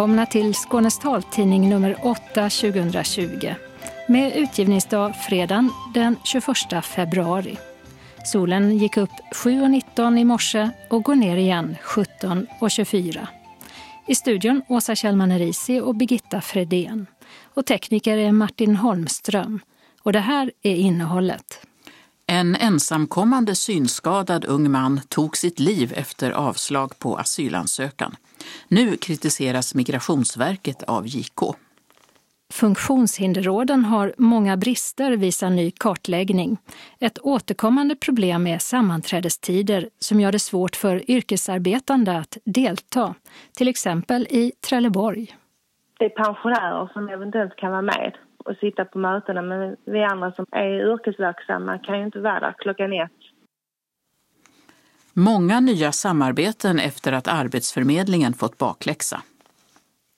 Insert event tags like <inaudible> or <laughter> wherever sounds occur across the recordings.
Välkomna till Skånes taltidning nummer 8 2020 med utgivningsdag fredagen den 21 februari. Solen gick upp 7.19 i morse och går ner igen 17.24. I studion Åsa Kjellman Erisi och Birgitta Fredén. Och tekniker är Martin Holmström. Och det här är innehållet. En ensamkommande synskadad ung man tog sitt liv efter avslag på asylansökan. Nu kritiseras Migrationsverket av JK. Funktionshinderråden har många brister, visar ny kartläggning. Ett återkommande problem är sammanträdestider som gör det svårt för yrkesarbetande att delta, till exempel i Trelleborg. Det är pensionärer som eventuellt kan vara med och sitta på mötena men vi andra som är yrkesverksamma kan ju inte vara där klockan ett. Många nya samarbeten efter att Arbetsförmedlingen fått bakläxa.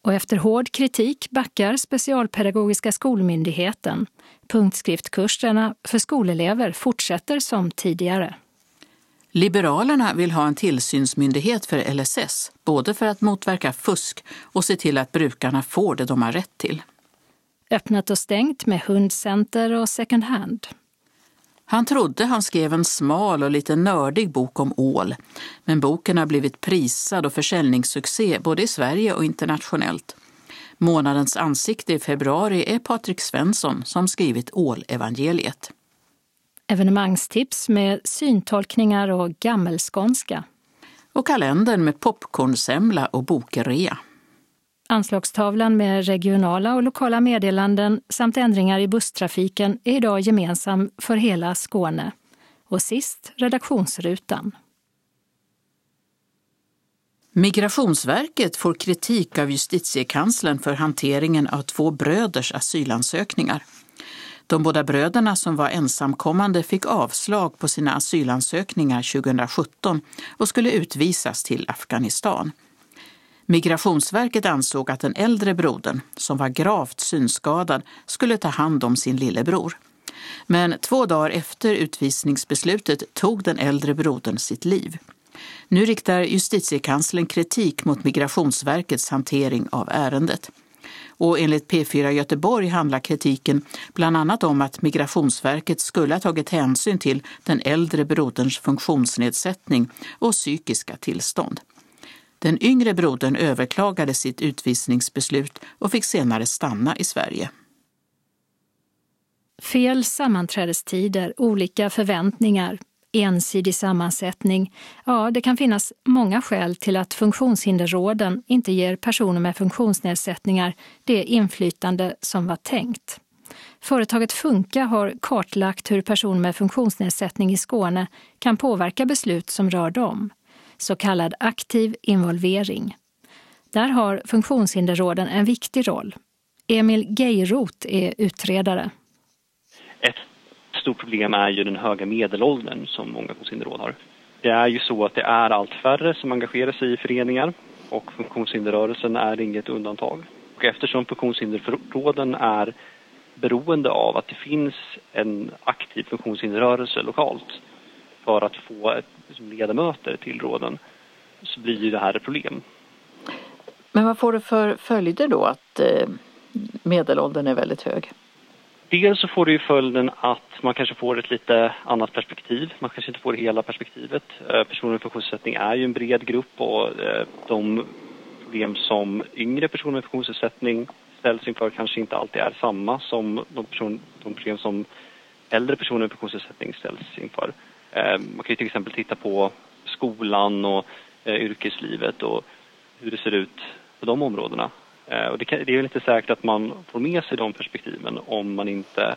Och efter hård kritik backar Specialpedagogiska skolmyndigheten. Punktskriftkurserna för skolelever fortsätter som tidigare. Liberalerna vill ha en tillsynsmyndighet för LSS, både för att motverka fusk och se till att brukarna får det de har rätt till. Öppnat och stängt med hundcenter och second hand. Han trodde han skrev en smal och lite nördig bok om ål. Men boken har blivit prisad och försäljningssuccé både i Sverige och internationellt. Månadens ansikte i februari är Patrik Svensson som skrivit Ålevangeliet. Evenemangstips med syntolkningar och gammelskånska. Och kalendern med popcornsemla och bokrea. Anslagstavlan med regionala och lokala meddelanden samt ändringar i busstrafiken är idag gemensam för hela Skåne. Och sist redaktionsrutan. Migrationsverket får kritik av justitiekanslern för hanteringen av två bröders asylansökningar. De båda bröderna som var ensamkommande fick avslag på sina asylansökningar 2017 och skulle utvisas till Afghanistan. Migrationsverket ansåg att den äldre brodern, som var gravt synskadad, skulle ta hand om sin lillebror. Men två dagar efter utvisningsbeslutet tog den äldre brodern sitt liv. Nu riktar justitiekanslern kritik mot Migrationsverkets hantering av ärendet. Och enligt P4 Göteborg handlar kritiken bland annat om att Migrationsverket skulle ha tagit hänsyn till den äldre broderns funktionsnedsättning och psykiska tillstånd. Den yngre brodern överklagade sitt utvisningsbeslut och fick senare stanna i Sverige. Fel sammanträdestider, olika förväntningar, ensidig sammansättning. Ja, det kan finnas många skäl till att funktionshinderråden inte ger personer med funktionsnedsättningar det inflytande som var tänkt. Företaget Funka har kartlagt hur personer med funktionsnedsättning i Skåne kan påverka beslut som rör dem så kallad aktiv involvering. Där har funktionshinderråden en viktig roll. Emil Geirot är utredare. Ett stort problem är ju den höga medelåldern som många funktionshinderråd har. Det är ju så att det är allt färre som engagerar sig i föreningar och funktionshinderrörelsen är inget undantag. Och eftersom funktionshinderråden är beroende av att det finns en aktiv funktionshinderrörelse lokalt för att få ett, liksom, ledamöter till råden så blir ju det här ett problem. Men vad får det för följder då att eh, medelåldern är väldigt hög? Dels så får det ju följden att man kanske får ett lite annat perspektiv. Man kanske inte får hela perspektivet. Eh, personer med funktionsnedsättning är ju en bred grupp och eh, de problem som yngre personer med funktionsnedsättning ställs inför kanske inte alltid är samma som de, person, de problem som äldre personer med funktionsnedsättning ställs inför. Eh, man kan ju till exempel titta på skolan och eh, yrkeslivet och hur det ser ut på de områdena. Eh, och det, kan, det är väl inte säkert att man får med sig de perspektiven om man inte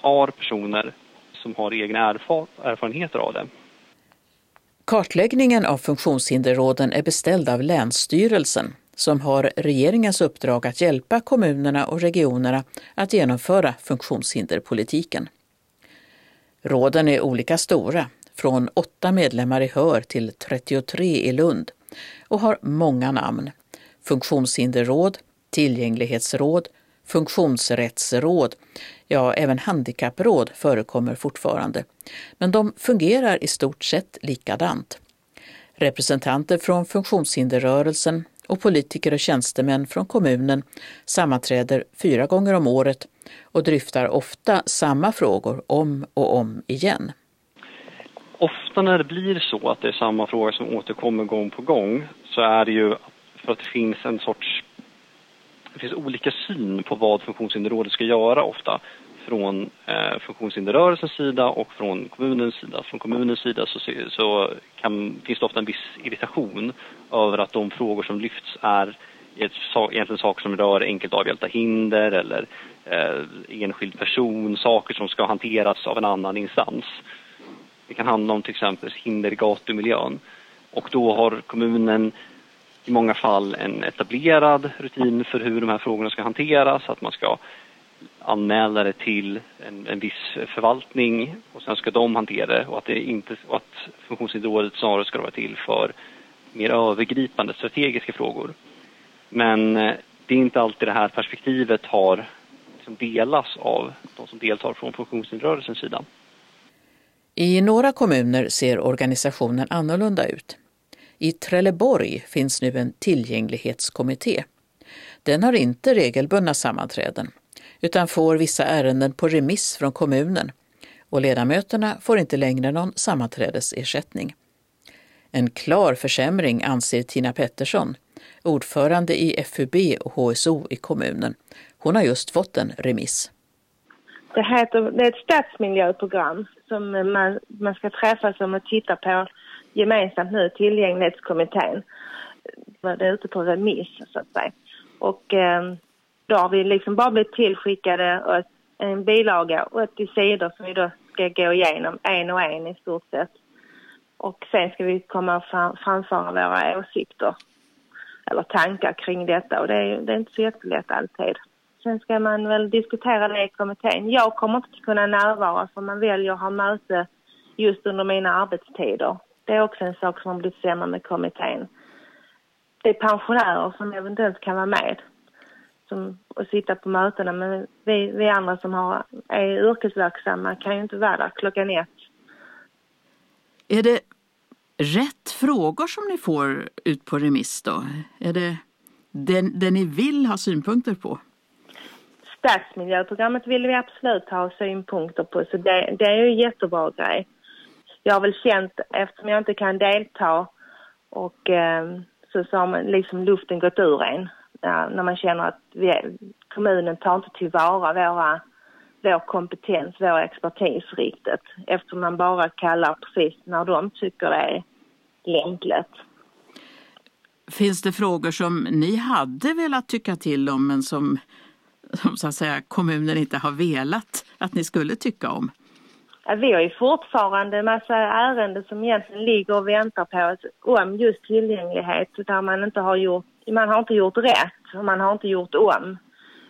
har personer som har egna erfar erfarenheter av det. Kartläggningen av funktionshinderråden är beställd av Länsstyrelsen som har regeringens uppdrag att hjälpa kommunerna och regionerna att genomföra funktionshinderpolitiken. Råden är olika stora, från åtta medlemmar i Hör till 33 i Lund och har många namn. Funktionshinderråd, tillgänglighetsråd, funktionsrättsråd, ja även handikappråd förekommer fortfarande. Men de fungerar i stort sett likadant. Representanter från funktionshinderrörelsen, och politiker och tjänstemän från kommunen sammanträder fyra gånger om året och dryftar ofta samma frågor om och om igen. Ofta när det blir så att det är samma fråga som återkommer gång på gång så är det ju för att det finns en sorts det finns olika syn på vad Funktionshinderrådet ska göra ofta från eh, funktionshinderrörelsens sida och från kommunens sida. Från kommunens sida så, så kan, finns det ofta en viss irritation över att de frågor som lyfts är egentligen saker som rör enkelt avhjälpta hinder eller eh, enskild person, saker som ska hanteras av en annan instans. Det kan handla om till exempel hinder i gatumiljön och då har kommunen i många fall en etablerad rutin för hur de här frågorna ska hanteras, att man ska anmäla det till en, en viss förvaltning och sen ska de hantera det och att, det inte, och att Funktionshinderrådet snarare ska vara till för mer övergripande strategiska frågor. Men eh, det är inte alltid det här perspektivet har liksom delas av de som deltar från funktionshinderrörelsens sida. I några kommuner ser organisationen annorlunda ut. I Trelleborg finns nu en tillgänglighetskommitté. Den har inte regelbundna sammanträden utan får vissa ärenden på remiss från kommunen och ledamöterna får inte längre någon sammanträdesersättning. En klar försämring anser Tina Pettersson, ordförande i FUB och HSO i kommunen. Hon har just fått en remiss. Det, heter, det är ett stadsmiljöprogram som man, man ska träffas om och titta på gemensamt nu, tillgänglighetskommittén. Det är ute på remiss så att säga. Och eh, då har vi liksom bara blivit tillskickade en bilaga, 80 sidor som vi då ska gå igenom en och en i stort sett. Och sen ska vi komma och framföra våra åsikter eller tankar kring detta och det är, det är inte så jättelätt alltid. Sen ska man väl diskutera det i kommittén. Jag kommer inte kunna närvara för man väljer att ha möte just under mina arbetstider. Det är också en sak som har blivit sämre med kommittén. Det är pensionärer som eventuellt kan vara med som, och sitta på mötena men vi, vi andra som har, är yrkesverksamma kan ju inte vara där klockan ett. Är det rätt frågor som ni får ut på remiss då? Är det det, det ni vill ha synpunkter på? Stadsmiljöprogrammet vill vi absolut ha synpunkter på så det, det är ju en jättebra grej. Jag har väl känt, eftersom jag inte kan delta och eh, så, så har man liksom luften gått ur en när man känner att vi, kommunen tar inte tillvara våra, vår kompetens, vår expertis riktigt eftersom man bara kallar precis när de tycker det är lämpligt. Finns det frågor som ni hade velat tycka till om men som, som så att säga, kommunen inte har velat att ni skulle tycka om? Ja, vi har ju fortfarande en massa ärenden som egentligen ligger och väntar på oss om just tillgänglighet där man inte har gjort man har inte gjort rätt och man har inte gjort om.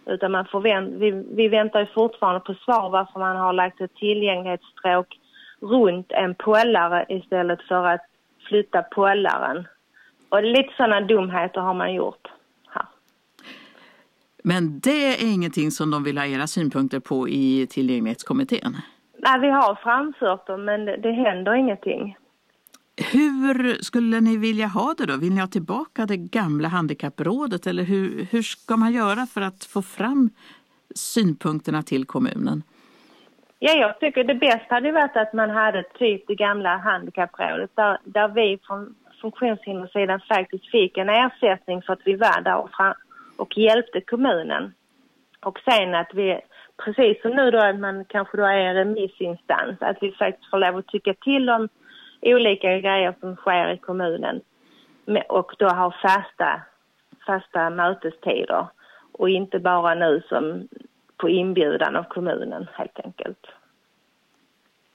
Utan man får vänt, vi, vi väntar ju fortfarande på svar varför man har lagt ett tillgänglighetsstråk runt en pollare istället för att flytta pollaren. Och lite sådana dumheter har man gjort här. Men det är ingenting som de vill ha era synpunkter på i tillgänglighetskommittén? Nej, vi har framfört dem men det, det händer ingenting. Hur skulle ni vilja ha det då? Vill ni ha tillbaka det gamla handikapprådet eller hur, hur ska man göra för att få fram synpunkterna till kommunen? Ja, jag tycker det bästa hade varit att man hade typ det gamla handikapprådet där, där vi från funktionshindersidan faktiskt fick en ersättning för att vi var där och, fram, och hjälpte kommunen. Och sen att vi, precis som nu då att man kanske då är en remissinstans, att vi faktiskt får lov att tycka till om olika grejer som sker i kommunen och då ha fasta, fasta mötestider och inte bara nu som på inbjudan av kommunen helt enkelt.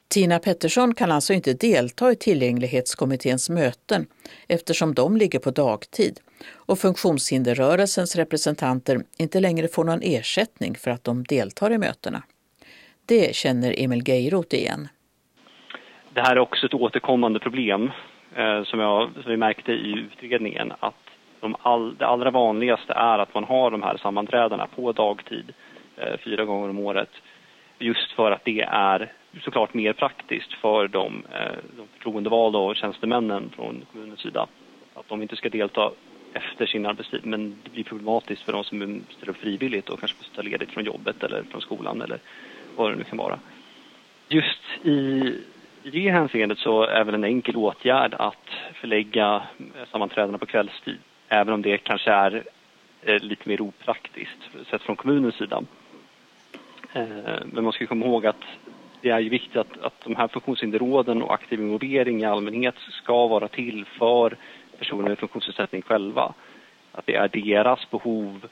Tina Pettersson kan alltså inte delta i tillgänglighetskommitténs möten eftersom de ligger på dagtid och funktionshinderrörelsens representanter inte längre får någon ersättning för att de deltar i mötena. Det känner Emil Geirot igen. Det här är också ett återkommande problem eh, som, jag, som vi märkte i utredningen att de all, det allra vanligaste är att man har de här sammanträdena på dagtid eh, fyra gånger om året just för att det är såklart mer praktiskt för de, eh, de förtroendevalda och tjänstemännen från kommunens sida. Att de inte ska delta efter sin arbetstid. Men det blir problematiskt för de som ställer upp frivilligt och kanske måste ta ledigt från jobbet eller från skolan eller vad det nu kan vara. Just i, i det hänseendet så är väl en enkel åtgärd att förlägga eh, sammanträdena på kvällstid. Även om det kanske är eh, lite mer opraktiskt sett från kommunens sida. Eh, men man ska komma ihåg att det är ju viktigt att, att de här funktionshinderråden och aktiv involvering i allmänhet ska vara till för personer med funktionsnedsättning själva. Att det är deras behov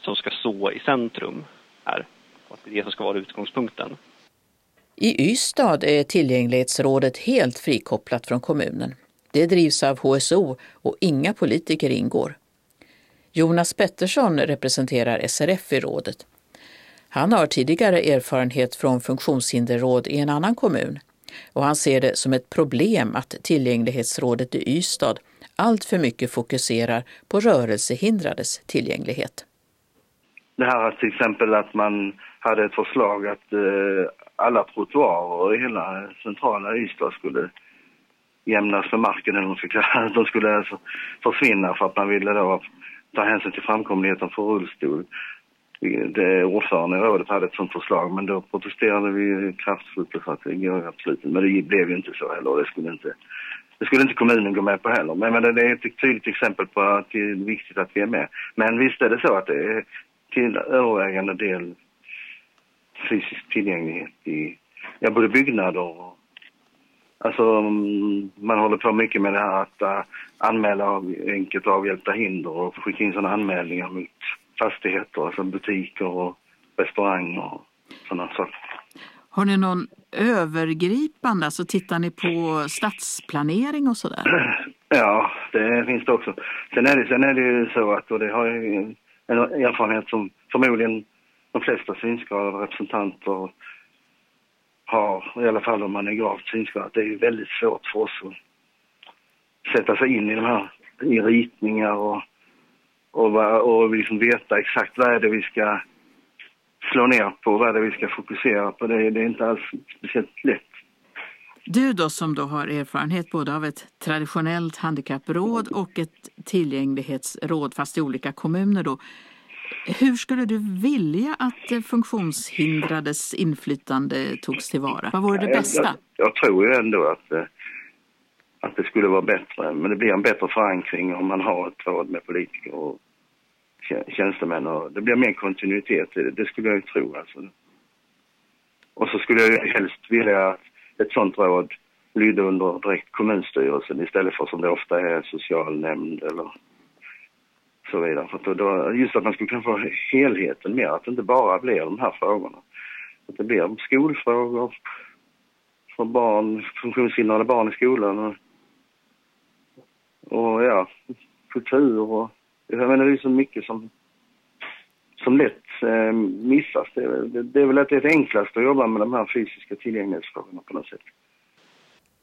som ska stå i centrum här och att det är det som ska vara utgångspunkten. I Ystad är tillgänglighetsrådet helt frikopplat från kommunen. Det drivs av HSO och inga politiker ingår. Jonas Pettersson representerar SRF i rådet. Han har tidigare erfarenhet från funktionshinderråd i en annan kommun och han ser det som ett problem att tillgänglighetsrådet i Ystad allt för mycket fokuserar på rörelsehindrades tillgänglighet. Det här till exempel att man hade ett förslag att eh, alla trottoarer i hela centrala Ystad skulle jämnas med marken eller de, de skulle alltså försvinna för att man ville då ta hänsyn till framkomligheten för rullstol. Det, ordförande i rådet hade ett sånt förslag men då protesterade vi kraftfullt och sa att det går absolut inte. Men det blev ju inte så heller. Det skulle inte, det skulle inte kommunen gå med på heller. Men, men det är ett tydligt exempel på att det är viktigt att vi är med. Men visst är det så att det är till övervägande del fysisk tillgänglighet i ja, både byggnader och Alltså, mm, man håller på mycket med det här att uh, anmäla av, enkelt avhjälpta hinder och skicka in sådana anmälningar mot fastigheter, alltså butiker och restauranger och sådana saker. Har ni någon övergripande, alltså tittar ni på stadsplanering och sådär? <clears throat> Ja, det finns det också. Sen är det, sen är det ju så att, och det har jag en erfarenhet som förmodligen de flesta synskadade representanter har, i alla fall om man är gravt synskadad, det är ju väldigt svårt för oss att sätta sig in i de här i ritningar och, och, och liksom veta exakt vad är det vi ska slå ner på, vad är det vi ska fokusera på. Det, det är inte alls speciellt lätt. Du då som då har erfarenhet både av ett traditionellt handikappråd och ett tillgänglighetsråd fast i olika kommuner då. Hur skulle du vilja att funktionshindrades inflytande togs tillvara? Vad vore det bästa? Jag, jag, jag tror ju ändå att, eh, att det skulle vara bättre, men det blir en bättre förankring om man har ett råd med politiker och tjänstemän och det blir mer kontinuitet det, det skulle jag ju tro alltså. Och så skulle jag helst vilja att ett sånt råd lydde under direkt kommunstyrelsen istället för som det ofta är socialnämnd eller så vidare. För att då, just att man ska kunna få helheten mer, att det inte bara blir de här frågorna. Att det blir skolfrågor för barn, funktionshindrade barn i skolan och, och ja, kultur och jag menar det är så mycket som, som lätt eh, missas. Det, det, det är väl att det är enklast att jobba med de här fysiska tillgänglighetsfrågorna på något sätt.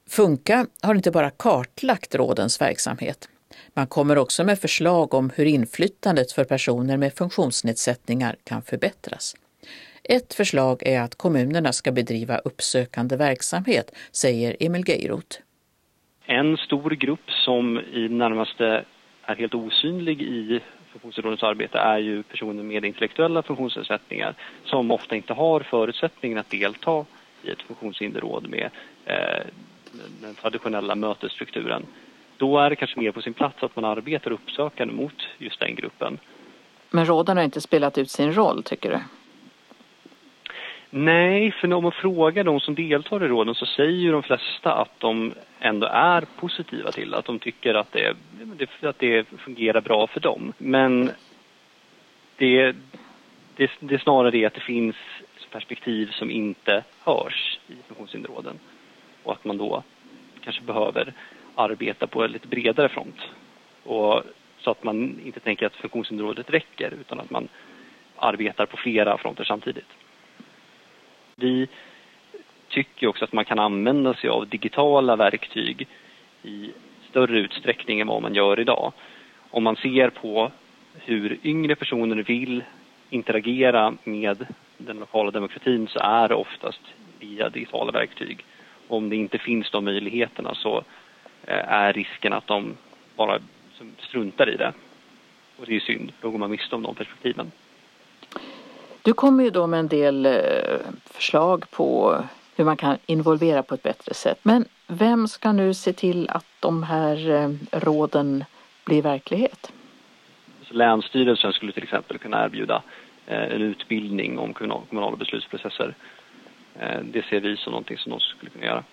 Funka har inte bara kartlagt rådens verksamhet. Man kommer också med förslag om hur inflytandet för personer med funktionsnedsättningar kan förbättras. Ett förslag är att kommunerna ska bedriva uppsökande verksamhet, säger Emil Geirot. En stor grupp som i närmaste är helt osynlig i funktionsrådets arbete är ju personer med intellektuella funktionsnedsättningar som ofta inte har förutsättningen att delta i ett funktionshinderråd med eh, den traditionella mötesstrukturen då är det kanske mer på sin plats att man arbetar uppsökande mot just den gruppen. Men råden har inte spelat ut sin roll, tycker du? Nej, för om man frågar de som deltar i råden så säger ju de flesta att de ändå är positiva till att de tycker att det, att det fungerar bra för dem. Men det, det, det är snarare det att det finns perspektiv som inte hörs i funktionshinderråden och att man då kanske behöver arbeta på en lite bredare front. Och, så att man inte tänker att funktionshinderrådet räcker utan att man arbetar på flera fronter samtidigt. Vi tycker också att man kan använda sig av digitala verktyg i större utsträckning än vad man gör idag. Om man ser på hur yngre personer vill interagera med den lokala demokratin så är det oftast via digitala verktyg. Om det inte finns de möjligheterna så är risken att de bara struntar i det. Och det är synd, då går man miste om de perspektiven. Du kommer ju då med en del eh, förslag på hur man kan involvera på ett bättre sätt. Men vem ska nu se till att de här eh, råden blir verklighet? Så Länsstyrelsen skulle till exempel kunna erbjuda eh, en utbildning om kommunala beslutsprocesser. Det ser vi som någonting som de skulle kunna göra.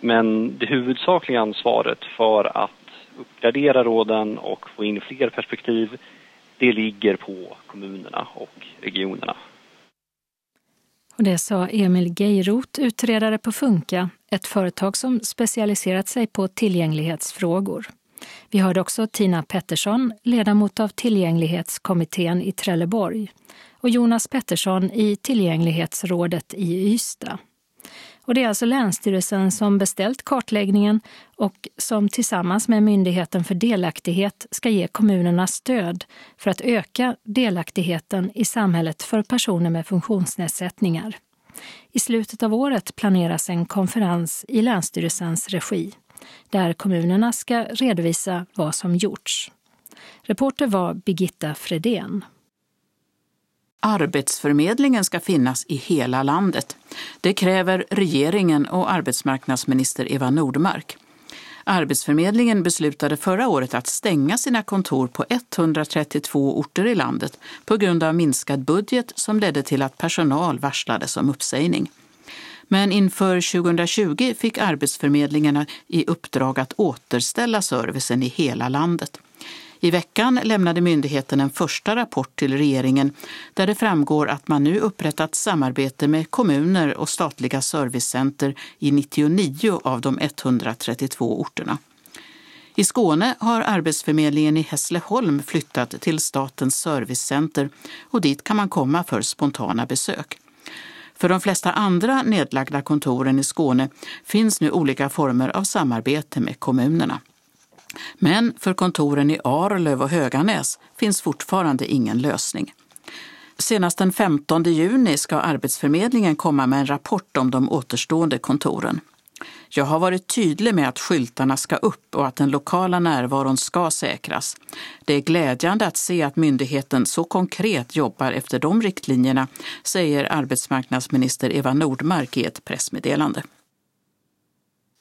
Men det huvudsakliga ansvaret för att uppgradera råden och få in fler perspektiv, det ligger på kommunerna och regionerna. Och det sa Emil Geirot, utredare på Funka, ett företag som specialiserat sig på tillgänglighetsfrågor. Vi hörde också Tina Pettersson, ledamot av tillgänglighetskommittén i Trelleborg och Jonas Pettersson i tillgänglighetsrådet i Ystad. Och det är alltså Länsstyrelsen som beställt kartläggningen och som tillsammans med Myndigheten för delaktighet ska ge kommunerna stöd för att öka delaktigheten i samhället för personer med funktionsnedsättningar. I slutet av året planeras en konferens i Länsstyrelsens regi där kommunerna ska redovisa vad som gjorts. Reporter var Birgitta Fredén. Arbetsförmedlingen ska finnas i hela landet. Det kräver regeringen och arbetsmarknadsminister Eva Nordmark. Arbetsförmedlingen beslutade förra året att stänga sina kontor på 132 orter i landet på grund av minskad budget som ledde till att personal varslades om uppsägning. Men inför 2020 fick Arbetsförmedlingarna i uppdrag att återställa servicen i hela landet. I veckan lämnade myndigheten en första rapport till regeringen där det framgår att man nu upprättat samarbete med kommuner och statliga servicecenter i 99 av de 132 orterna. I Skåne har Arbetsförmedlingen i Hässleholm flyttat till Statens servicecenter och dit kan man komma för spontana besök. För de flesta andra nedlagda kontoren i Skåne finns nu olika former av samarbete med kommunerna. Men för kontoren i Arlöv och Höganäs finns fortfarande ingen lösning. Senast den 15 juni ska Arbetsförmedlingen komma med en rapport om de återstående kontoren. Jag har varit tydlig med att skyltarna ska upp och att den lokala närvaron ska säkras. Det är glädjande att se att myndigheten så konkret jobbar efter de riktlinjerna, säger arbetsmarknadsminister Eva Nordmark i ett pressmeddelande.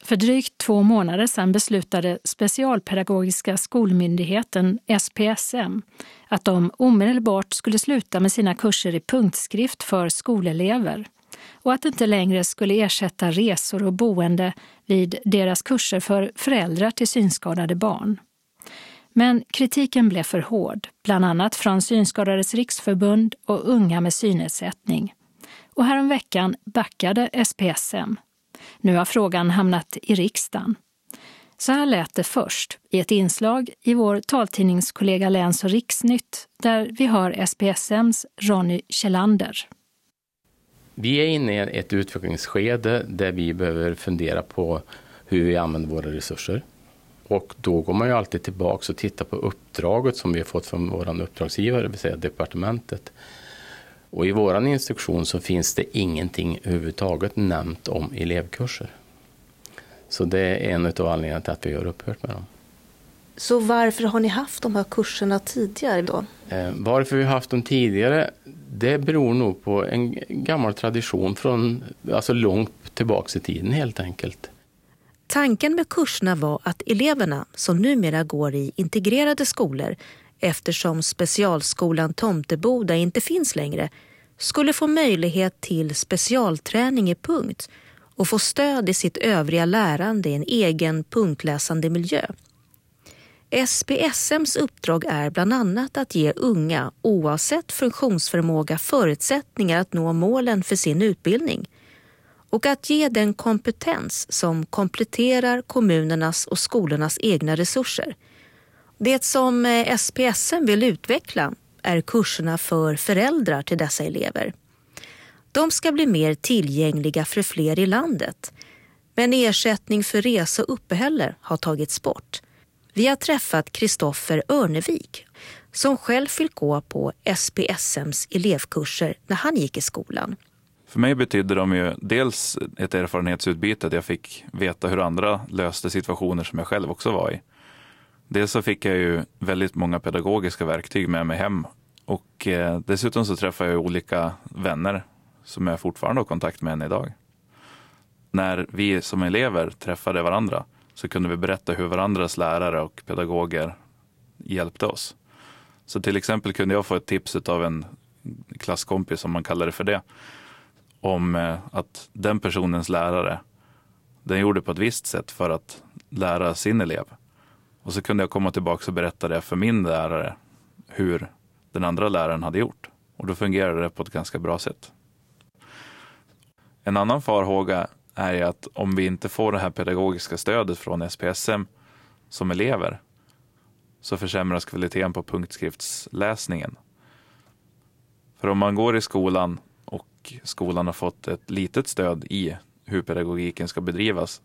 För drygt två månader sedan beslutade Specialpedagogiska skolmyndigheten, SPSM, att de omedelbart skulle sluta med sina kurser i punktskrift för skolelever och att det inte längre skulle ersätta resor och boende vid deras kurser för föräldrar till synskadade barn. Men kritiken blev för hård, bland annat från Synskadades riksförbund och Unga med synnedsättning. Och häromveckan backade SPSM nu har frågan hamnat i riksdagen. Så här lät det först i ett inslag i vår taltidningskollega Läns och riksnytt där vi hör SPSMs Ronny Kjellander. Vi är inne i ett utvecklingsskede där vi behöver fundera på hur vi använder våra resurser. Och då går man ju alltid tillbaka och tittar på uppdraget som vi har fått från vår uppdragsgivare, det vill säga departementet. Och i vår instruktion så finns det ingenting överhuvudtaget nämnt om elevkurser. Så det är en av anledningarna till att vi har upphört med dem. Så varför har ni haft de här kurserna tidigare då? Eh, varför vi har haft dem tidigare, det beror nog på en gammal tradition från alltså långt tillbaka i tiden helt enkelt. Tanken med kurserna var att eleverna, som numera går i integrerade skolor, eftersom specialskolan Tomteboda inte finns längre, skulle få möjlighet till specialträning i punkt och få stöd i sitt övriga lärande i en egen punktläsande miljö. SPSMs uppdrag är bland annat att ge unga, oavsett funktionsförmåga, förutsättningar att nå målen för sin utbildning och att ge den kompetens som kompletterar kommunernas och skolornas egna resurser – det som eh, SPSM vill utveckla är kurserna för föräldrar till dessa elever. De ska bli mer tillgängliga för fler i landet. Men ersättning för resa och uppehälle har tagits bort. Vi har träffat Kristoffer Örnevik som själv fick gå på SPSMs elevkurser när han gick i skolan. För mig betydde de ju dels ett erfarenhetsutbyte, att jag fick veta hur andra löste situationer som jag själv också var i. Dels så fick jag ju väldigt många pedagogiska verktyg med mig hem och eh, dessutom så träffade jag olika vänner som jag fortfarande har kontakt med än idag. När vi som elever träffade varandra så kunde vi berätta hur varandras lärare och pedagoger hjälpte oss. Så till exempel kunde jag få ett tips av en klasskompis, om man kallar det för det, om eh, att den personens lärare, den gjorde på ett visst sätt för att lära sin elev. Och så kunde jag komma tillbaka och berätta det för min lärare, hur den andra läraren hade gjort. Och då fungerade det på ett ganska bra sätt. En annan farhåga är ju att om vi inte får det här pedagogiska stödet från SPSM som elever så försämras kvaliteten på punktskriftsläsningen. För om man går i skolan och skolan har fått ett litet stöd i hur pedagogiken ska bedrivas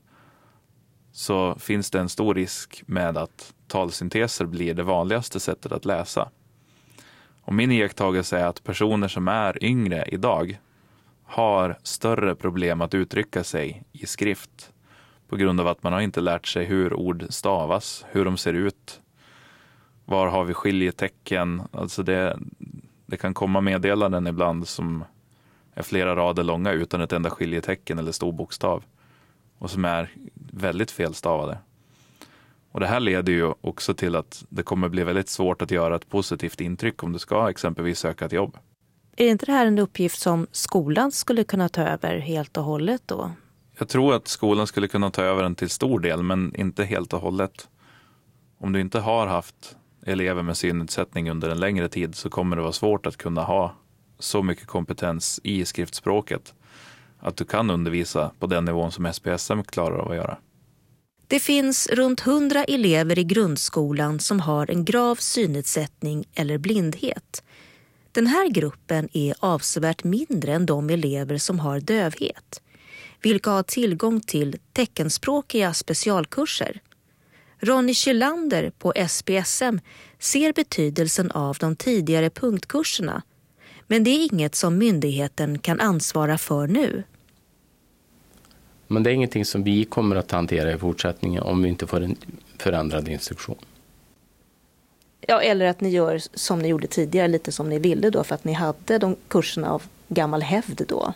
så finns det en stor risk med att talsynteser blir det vanligaste sättet att läsa. Och min iakttagelse är att personer som är yngre idag har större problem att uttrycka sig i skrift på grund av att man har inte lärt sig hur ord stavas, hur de ser ut, var har vi skiljetecken? Alltså det, det kan komma meddelanden ibland som är flera rader långa utan ett enda skiljetecken eller stor bokstav och som är väldigt felstavade. Och det här leder ju också till att det kommer bli väldigt svårt att göra ett positivt intryck om du ska exempelvis söka ett jobb. Är inte det här en uppgift som skolan skulle kunna ta över helt och hållet då? Jag tror att skolan skulle kunna ta över den till stor del, men inte helt och hållet. Om du inte har haft elever med synnedsättning under en längre tid så kommer det vara svårt att kunna ha så mycket kompetens i skriftspråket att du kan undervisa på den nivån som SPSM klarar av att göra. Det finns runt 100 elever i grundskolan som har en grav synnedsättning eller blindhet. Den här gruppen är avsevärt mindre än de elever som har dövhet, vilka har tillgång till teckenspråkiga specialkurser. Ronny Kjellander på SPSM ser betydelsen av de tidigare punktkurserna men det är inget som myndigheten kan ansvara för nu. Men det är ingenting som vi kommer att hantera i fortsättningen om vi inte får en förändrad instruktion. Ja, eller att ni gör som ni gjorde tidigare, lite som ni ville då, för att ni hade de kurserna av gammal hävd då.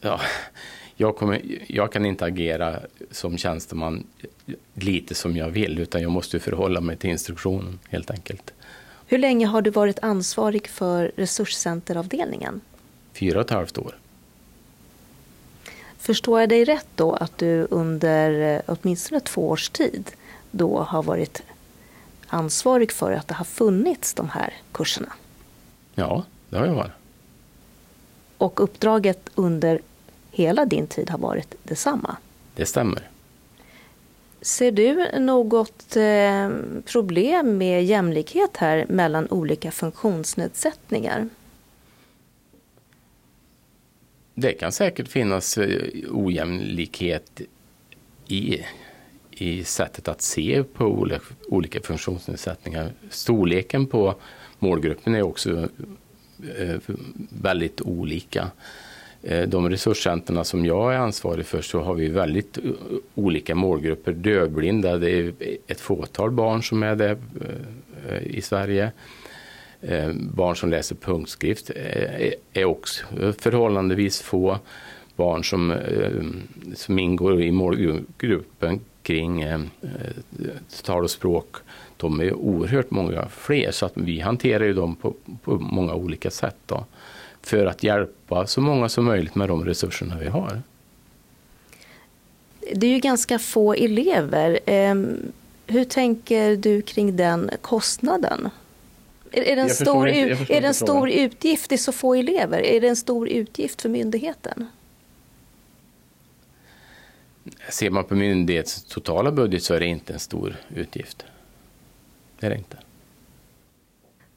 Ja, jag, kommer, jag kan inte agera som tjänsteman lite som jag vill, utan jag måste förhålla mig till instruktionen helt enkelt. Hur länge har du varit ansvarig för resurscenteravdelningen? Fyra och ett halvt år. Förstår jag dig rätt då att du under eh, åtminstone två års tid då har varit ansvarig för att det har funnits de här kurserna? Ja, det har jag varit. Och uppdraget under hela din tid har varit detsamma? Det stämmer. Ser du något eh, problem med jämlikhet här mellan olika funktionsnedsättningar? Det kan säkert finnas eh, ojämlikhet i, i sättet att se på olika funktionsnedsättningar. Storleken på målgruppen är också eh, väldigt olika. Eh, de resurscenterna som jag är ansvarig för så har vi väldigt olika målgrupper. Dövblinda, det är ett fåtal barn som är det i Sverige. Eh, barn som läser punktskrift eh, är också förhållandevis få. Barn som, eh, som ingår i målgruppen kring tal och språk, de är oerhört många fler. Så att vi hanterar ju dem på, på många olika sätt då, för att hjälpa så många som möjligt med de resurserna vi har. Det är ju ganska få elever. Ehm, hur tänker du kring den kostnaden? Är, är det en, stor, inte, är det en stor utgift? Det är så få elever. Är det en stor utgift för myndigheten? Ser man på myndighetens totala budget så är det inte en stor utgift. Det är det inte.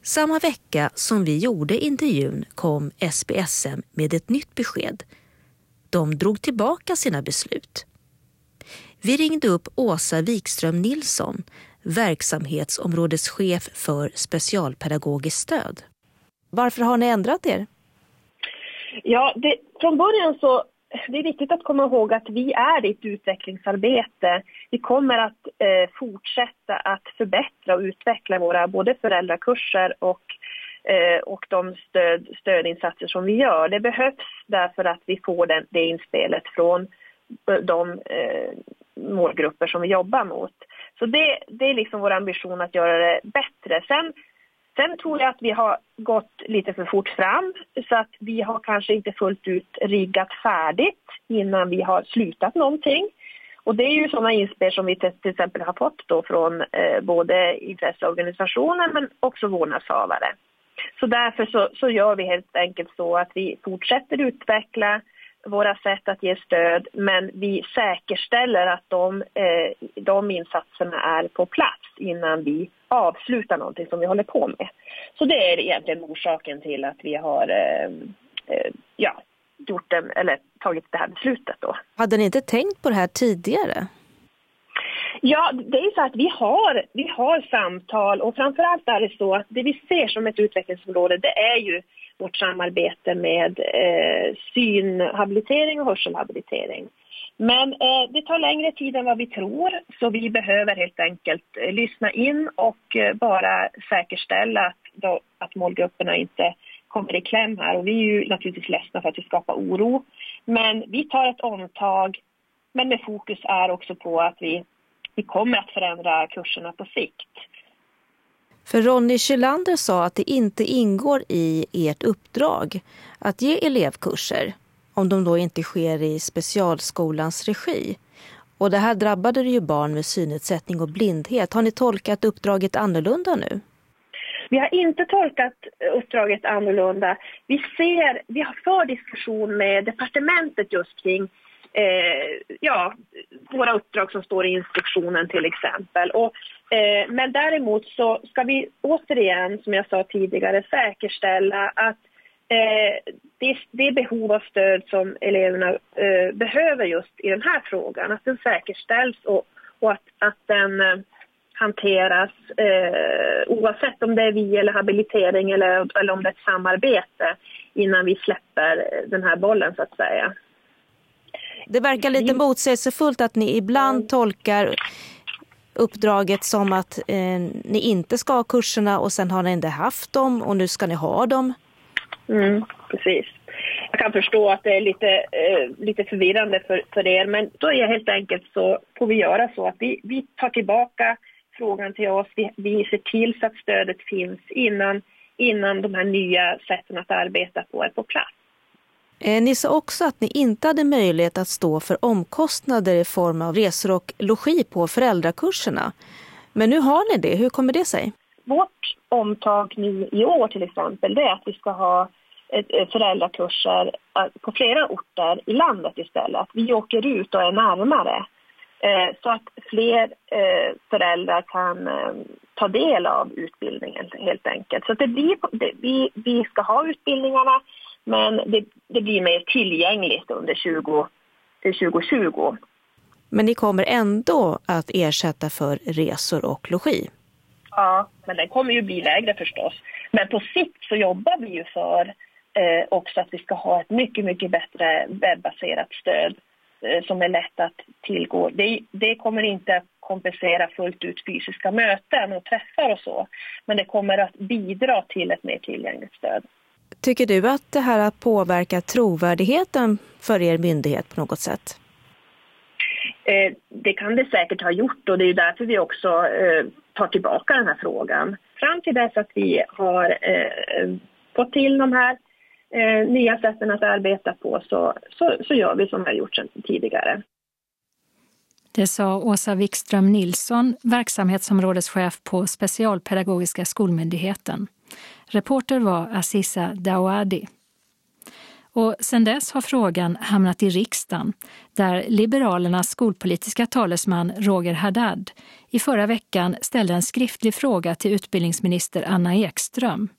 Samma vecka som vi gjorde intervjun kom SPSM med ett nytt besked. De drog tillbaka sina beslut. Vi ringde upp Åsa Wikström Nilsson verksamhetsområdeschef för specialpedagogiskt stöd. Varför har ni ändrat er? Ja, det, från början så det är viktigt att komma ihåg att vi är i ett utvecklingsarbete vi kommer att eh, fortsätta att förbättra och utveckla våra både föräldrakurser och, eh, och de stöd, stödinsatser som vi gör. Det behövs därför att vi får den, det inspelet från eh, de eh, målgrupper som vi jobbar mot. Så det, det är liksom vår ambition att göra det bättre. Sen, sen tror jag att vi har gått lite för fort fram så att vi har kanske inte fullt ut riggat färdigt innan vi har slutat någonting. Och det är ju sådana inspel som vi till exempel har fått då från eh, både intresseorganisationer men också vårdnadshavare. Så därför så, så gör vi helt enkelt så att vi fortsätter utveckla våra sätt att ge stöd men vi säkerställer att de, eh, de insatserna är på plats innan vi avslutar någonting som vi håller på med. Så det är egentligen orsaken till att vi har eh, eh, ja, gjort det, eller tagit det här beslutet. Då. Hade ni inte tänkt på det här tidigare? Ja, det är så att vi har, vi har samtal och framförallt är det så att det vi ser som ett utvecklingsområde det är ju vårt samarbete med eh, synhabilitering och hörselhabilitering. Men eh, det tar längre tid än vad vi tror så vi behöver helt enkelt eh, lyssna in och eh, bara säkerställa att, då, att målgrupperna inte kommer i kläm här. Och vi är ju naturligtvis ledsna för att vi skapar oro. Men vi tar ett omtag men med fokus är också på att vi, vi kommer att förändra kurserna på sikt. För Ronny Kylander sa att det inte ingår i ert uppdrag att ge elevkurser om de då inte sker i specialskolans regi. Och det här drabbade ju barn med synnedsättning och blindhet. Har ni tolkat uppdraget annorlunda nu? Vi har inte tolkat uppdraget annorlunda. Vi, ser, vi har för diskussion med departementet just kring eh, ja, våra uppdrag som står i instruktionen till exempel. Och Eh, men däremot så ska vi återigen, som jag sa tidigare, säkerställa att eh, det, det behov av stöd som eleverna eh, behöver just i den här frågan, att den säkerställs och, och att, att den eh, hanteras eh, oavsett om det är vi eller habilitering eller, eller om det är ett samarbete innan vi släpper den här bollen så att säga. Det verkar lite motsägelsefullt att ni ibland tolkar uppdraget som att eh, ni inte ska ha kurserna och sen har ni inte haft dem och nu ska ni ha dem. Mm, precis. Jag kan förstå att det är lite, eh, lite förvirrande för, för er men då är helt enkelt så får vi göra så att vi, vi tar tillbaka frågan till oss. Vi, vi ser till så att stödet finns innan, innan de här nya sätten att arbeta på är på plats. Eh, ni sa också att ni inte hade möjlighet att stå för omkostnader i form av resor och logi på föräldrakurserna. Men nu har ni det. Hur kommer det sig? Vårt omtag nu i år till exempel det är att vi ska ha föräldrakurser eh, på flera orter i landet istället. Vi åker ut och är närmare eh, så att fler föräldrar kan ta del av utbildningen helt enkelt. Så det blir, vi, vi ska ha utbildningarna men det, det blir mer tillgängligt under 20, 2020. Men ni kommer ändå att ersätta för resor och logi? Ja, men den kommer ju bli lägre förstås. Men på sikt så jobbar vi ju för eh, också att vi ska ha ett mycket, mycket bättre webbaserat stöd eh, som är lätt att tillgå. Det, det, kommer inte att kompensera fullt ut fysiska möten och träffar och så. Men det kommer att bidra till ett mer tillgängligt stöd. Tycker du att det här har påverkat trovärdigheten för er myndighet på något sätt? Eh, det kan det säkert ha gjort och det är därför vi också eh, tar tillbaka den här frågan. Fram till dess att vi har eh, fått till de här nya sätten att arbeta på så, så, så gör vi som vi har gjort sedan tidigare. Det sa Åsa Wikström Nilsson, verksamhetsområdeschef på Specialpedagogiska skolmyndigheten. Reporter var Aziza Dawadi. Och sen dess har frågan hamnat i riksdagen där Liberalernas skolpolitiska talesman Roger Haddad i förra veckan ställde en skriftlig fråga till utbildningsminister Anna Ekström.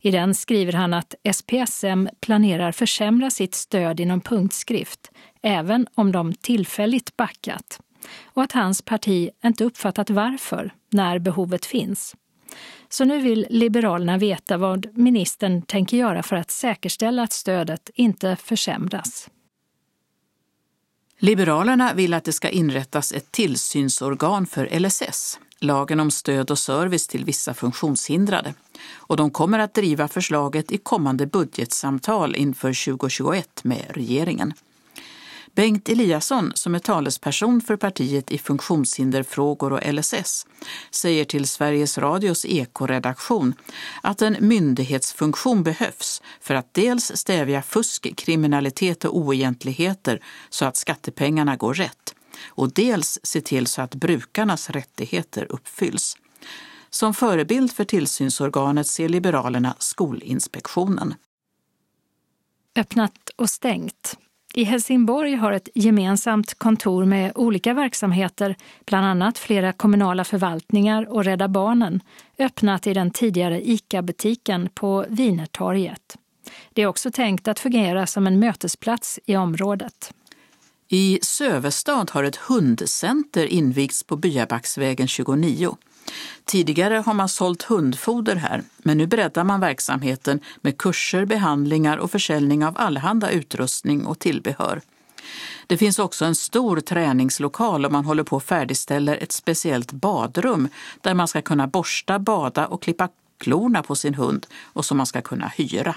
I den skriver han att SPSM planerar försämra sitt stöd inom punktskrift även om de tillfälligt backat och att hans parti inte uppfattat varför när behovet finns. Så nu vill Liberalerna veta vad ministern tänker göra för att säkerställa att stödet inte försämras. Liberalerna vill att det ska inrättas ett tillsynsorgan för LSS, lagen om stöd och service till vissa funktionshindrade. Och de kommer att driva förslaget i kommande budgetsamtal inför 2021 med regeringen. Bengt Eliasson, som är talesperson för partiet i funktionshinderfrågor och LSS, säger till Sveriges Radios ekoredaktion att en myndighetsfunktion behövs för att dels stävja fusk, kriminalitet och oegentligheter så att skattepengarna går rätt och dels se till så att brukarnas rättigheter uppfylls. Som förebild för tillsynsorganet ser Liberalerna Skolinspektionen. Öppnat och stängt i Helsingborg har ett gemensamt kontor med olika verksamheter, bland annat flera kommunala förvaltningar och Rädda Barnen, öppnat i den tidigare ICA-butiken på Vinertorget. Det är också tänkt att fungera som en mötesplats i området. I Sövestad har ett hundcenter invigts på Byabacksvägen 29. Tidigare har man sålt hundfoder här, men nu breddar man verksamheten med kurser, behandlingar och försäljning av allehanda utrustning och tillbehör. Det finns också en stor träningslokal och man håller på att färdigställer ett speciellt badrum där man ska kunna borsta, bada och klippa klorna på sin hund och som man ska kunna hyra.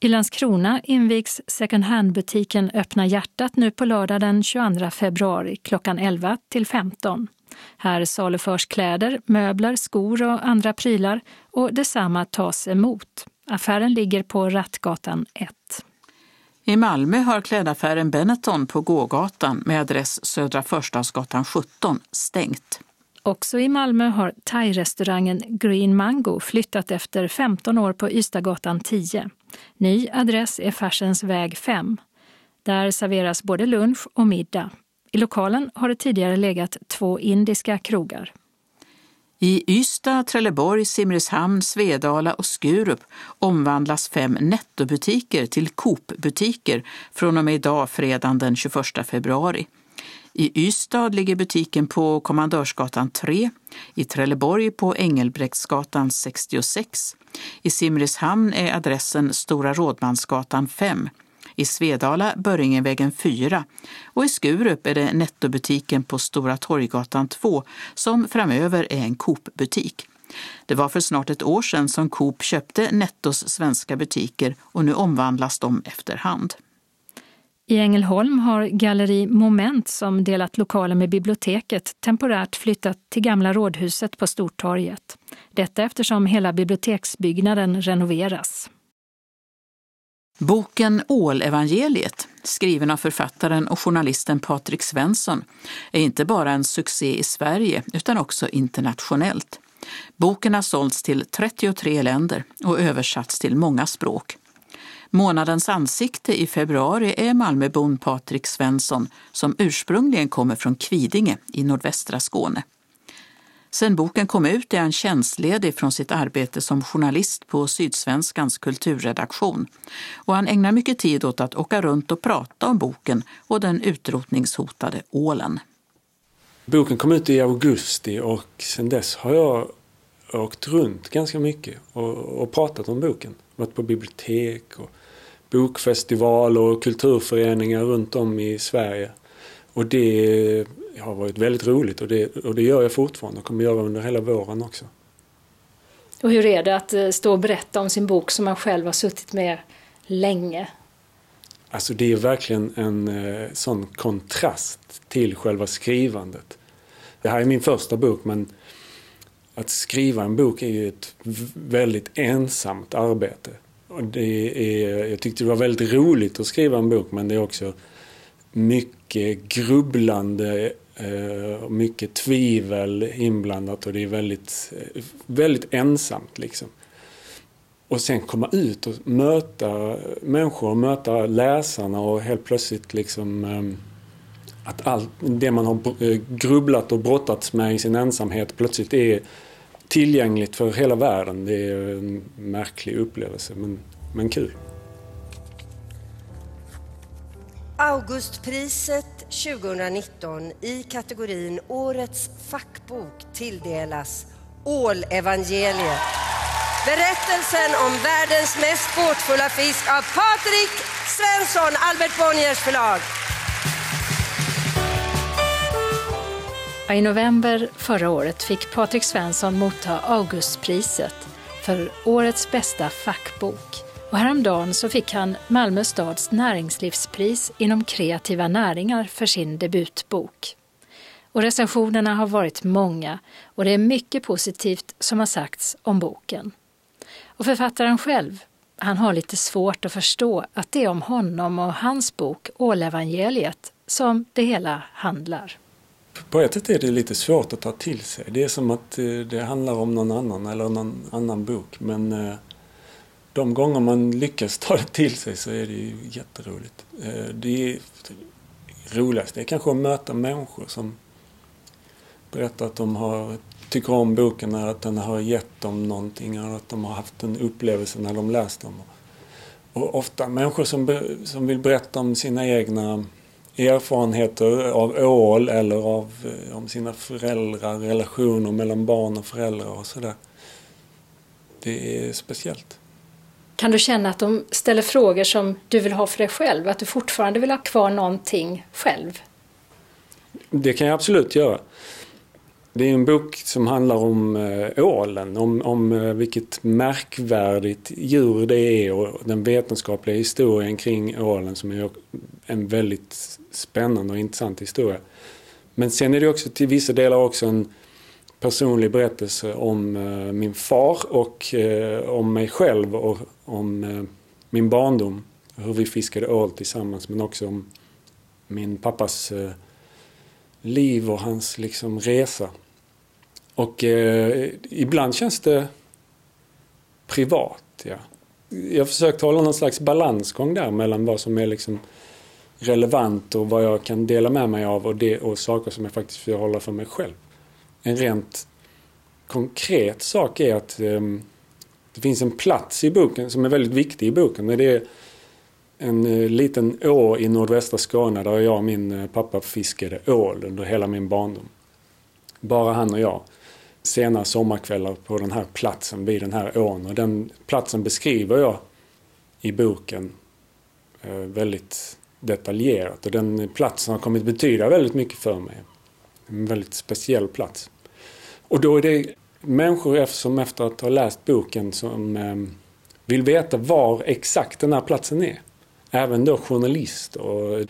I Landskrona invigs second hand-butiken Öppna hjärtat nu på lördag den 22 februari klockan 11 till 15. Här saluförs kläder, möbler, skor och andra prylar och detsamma tas emot. Affären ligger på Rattgatan 1. I Malmö har klädaffären Benetton på gågatan med adress Södra Förstadsgatan 17 stängt. Också i Malmö har thai-restaurangen Green Mango flyttat efter 15 år på Ystadgatan 10. Ny adress är Färsens väg 5. Där serveras både lunch och middag. I lokalen har det tidigare legat två indiska krogar. I Ystad, Trelleborg, Simrishamn, Svedala och Skurup omvandlas fem nettobutiker till Coop-butiker från och med idag, fredagen den 21 februari. I Ystad ligger butiken på Kommandörsgatan 3, i Trelleborg på Engelbrektsgatan 66. I Simrishamn är adressen Stora Rådmansgatan 5 i Svedala Börringevägen 4 och i Skurup är det nettobutiken på Stora Torggatan 2 som framöver är en Coop-butik. Det var för snart ett år sedan som Coop köpte Nettos svenska butiker och nu omvandlas de efterhand. I Ängelholm har Galleri Moment som delat lokaler med biblioteket temporärt flyttat till Gamla rådhuset på Stortorget. Detta eftersom hela biblioteksbyggnaden renoveras. Boken Ålevangeliet, skriven av författaren och journalisten Patrik Svensson, är inte bara en succé i Sverige utan också internationellt. Boken har sålts till 33 länder och översatts till många språk. Månadens ansikte i februari är Malmöbon Patrik Svensson som ursprungligen kommer från Kvidinge i nordvästra Skåne. Sen boken kom ut är han tjänstledig från sitt arbete som journalist på Sydsvenskans kulturredaktion och han ägnar mycket tid åt att åka runt och prata om boken och den utrotningshotade ålen. Boken kom ut i augusti och sen dess har jag åkt runt ganska mycket och, och pratat om boken. Varit på bibliotek och bokfestivaler och kulturföreningar runt om i Sverige. Och det har varit väldigt roligt och det, och det gör jag fortfarande och kommer göra under hela våren också. Och hur är det att eh, stå och berätta om sin bok som man själv har suttit med länge? Alltså det är verkligen en eh, sån kontrast till själva skrivandet. Det här är min första bok men att skriva en bok är ju ett väldigt ensamt arbete. Och det är, jag tyckte det var väldigt roligt att skriva en bok men det är också mycket grubblande eh, och mycket tvivel inblandat och det är väldigt, väldigt ensamt liksom. Och sen komma ut och möta människor, och möta läsarna och helt plötsligt liksom eh, att allt det man har grubblat och brottats med i sin ensamhet plötsligt är tillgängligt för hela världen. Det är en märklig upplevelse men, men kul. Augustpriset 2019 i kategorin Årets fackbok tilldelas Ålevangeliet. Berättelsen om världens mest båtfulla fisk av Patrik Svensson, Albert Bonniers förlag. I november förra året fick Patrik Svensson motta Augustpriset för årets bästa fackbok. Och häromdagen så fick han Malmö stads näringslivspris inom kreativa näringar för sin debutbok. Och recensionerna har varit många och det är mycket positivt som har sagts om boken. Och författaren själv, han har lite svårt att förstå att det är om honom och hans bok Ålevangeliet som det hela handlar. På ett sätt är det lite svårt att ta till sig. Det är som att eh, det handlar om någon annan eller någon annan bok. Men eh, de gånger man lyckas ta det till sig så är det ju jätteroligt. Eh, det roligaste är kanske att möta människor som berättar att de har, tycker om boken eller att den har gett dem någonting eller att de har haft en upplevelse när de läst den. Och ofta människor som, som vill berätta om sina egna erfarenheter av ål eller av eh, om sina föräldrar, relationer mellan barn och föräldrar och sådär. Det är speciellt. Kan du känna att de ställer frågor som du vill ha för dig själv? Att du fortfarande vill ha kvar någonting själv? Det kan jag absolut göra. Det är en bok som handlar om äh, ålen, om, om äh, vilket märkvärdigt djur det är och den vetenskapliga historien kring ålen som är en väldigt spännande och intressant historia. Men sen är det också till vissa delar också en personlig berättelse om eh, min far och eh, om mig själv och om eh, min barndom. Hur vi fiskade ål tillsammans men också om min pappas liv och hans liksom resa. Och eh, ibland känns det privat. Ja. Jag har försökt hålla någon slags balansgång där mellan vad som är liksom relevant och vad jag kan dela med mig av och, det, och saker som jag faktiskt vill hålla för mig själv. En rent konkret sak är att eh, det finns en plats i boken som är väldigt viktig i boken. Det är en eh, liten å i nordvästra Skåne där jag och min eh, pappa fiskade ål under hela min barndom. Bara han och jag sena sommarkvällar på den här platsen vid den här ån. Och den platsen beskriver jag i boken eh, väldigt detaljerat. Och den platsen har kommit betyda väldigt mycket för mig. En väldigt speciell plats. Och då är det människor som efter att ha läst boken som ehm, vill veta var exakt den här platsen är. Även då journalister och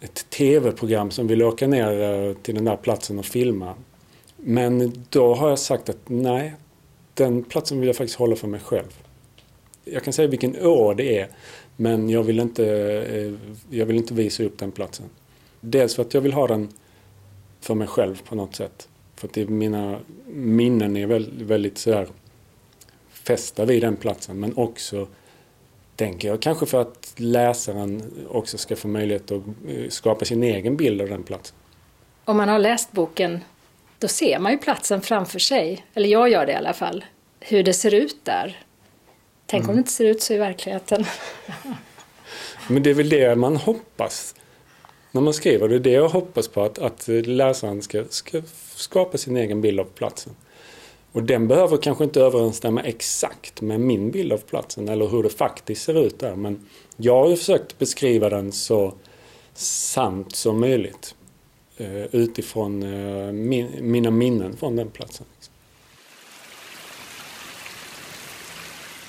ett tv-program som vill åka ner eh, till den där platsen och filma. Men då har jag sagt att nej, den platsen vill jag faktiskt hålla för mig själv. Jag kan säga vilken år det är, men jag vill inte, eh, jag vill inte visa upp den platsen. Dels för att jag vill ha den för mig själv på något sätt. För att mina minnen är väldigt, väldigt sådär fästa vid den platsen. Men också, tänker jag, kanske för att läsaren också ska få möjlighet att eh, skapa sin egen bild av den platsen. Om man har läst boken då ser man ju platsen framför sig. Eller jag gör det i alla fall. Hur det ser ut där. Tänk mm. om det inte ser ut så i verkligheten. <laughs> Men det är väl det man hoppas när man skriver. Det är det jag hoppas på, att, att läsaren ska, ska skapa sin egen bild av platsen. Och den behöver kanske inte överensstämma exakt med min bild av platsen eller hur det faktiskt ser ut där. Men jag har försökt beskriva den så sant som möjligt. Eh, utifrån eh, mina minnen från den platsen.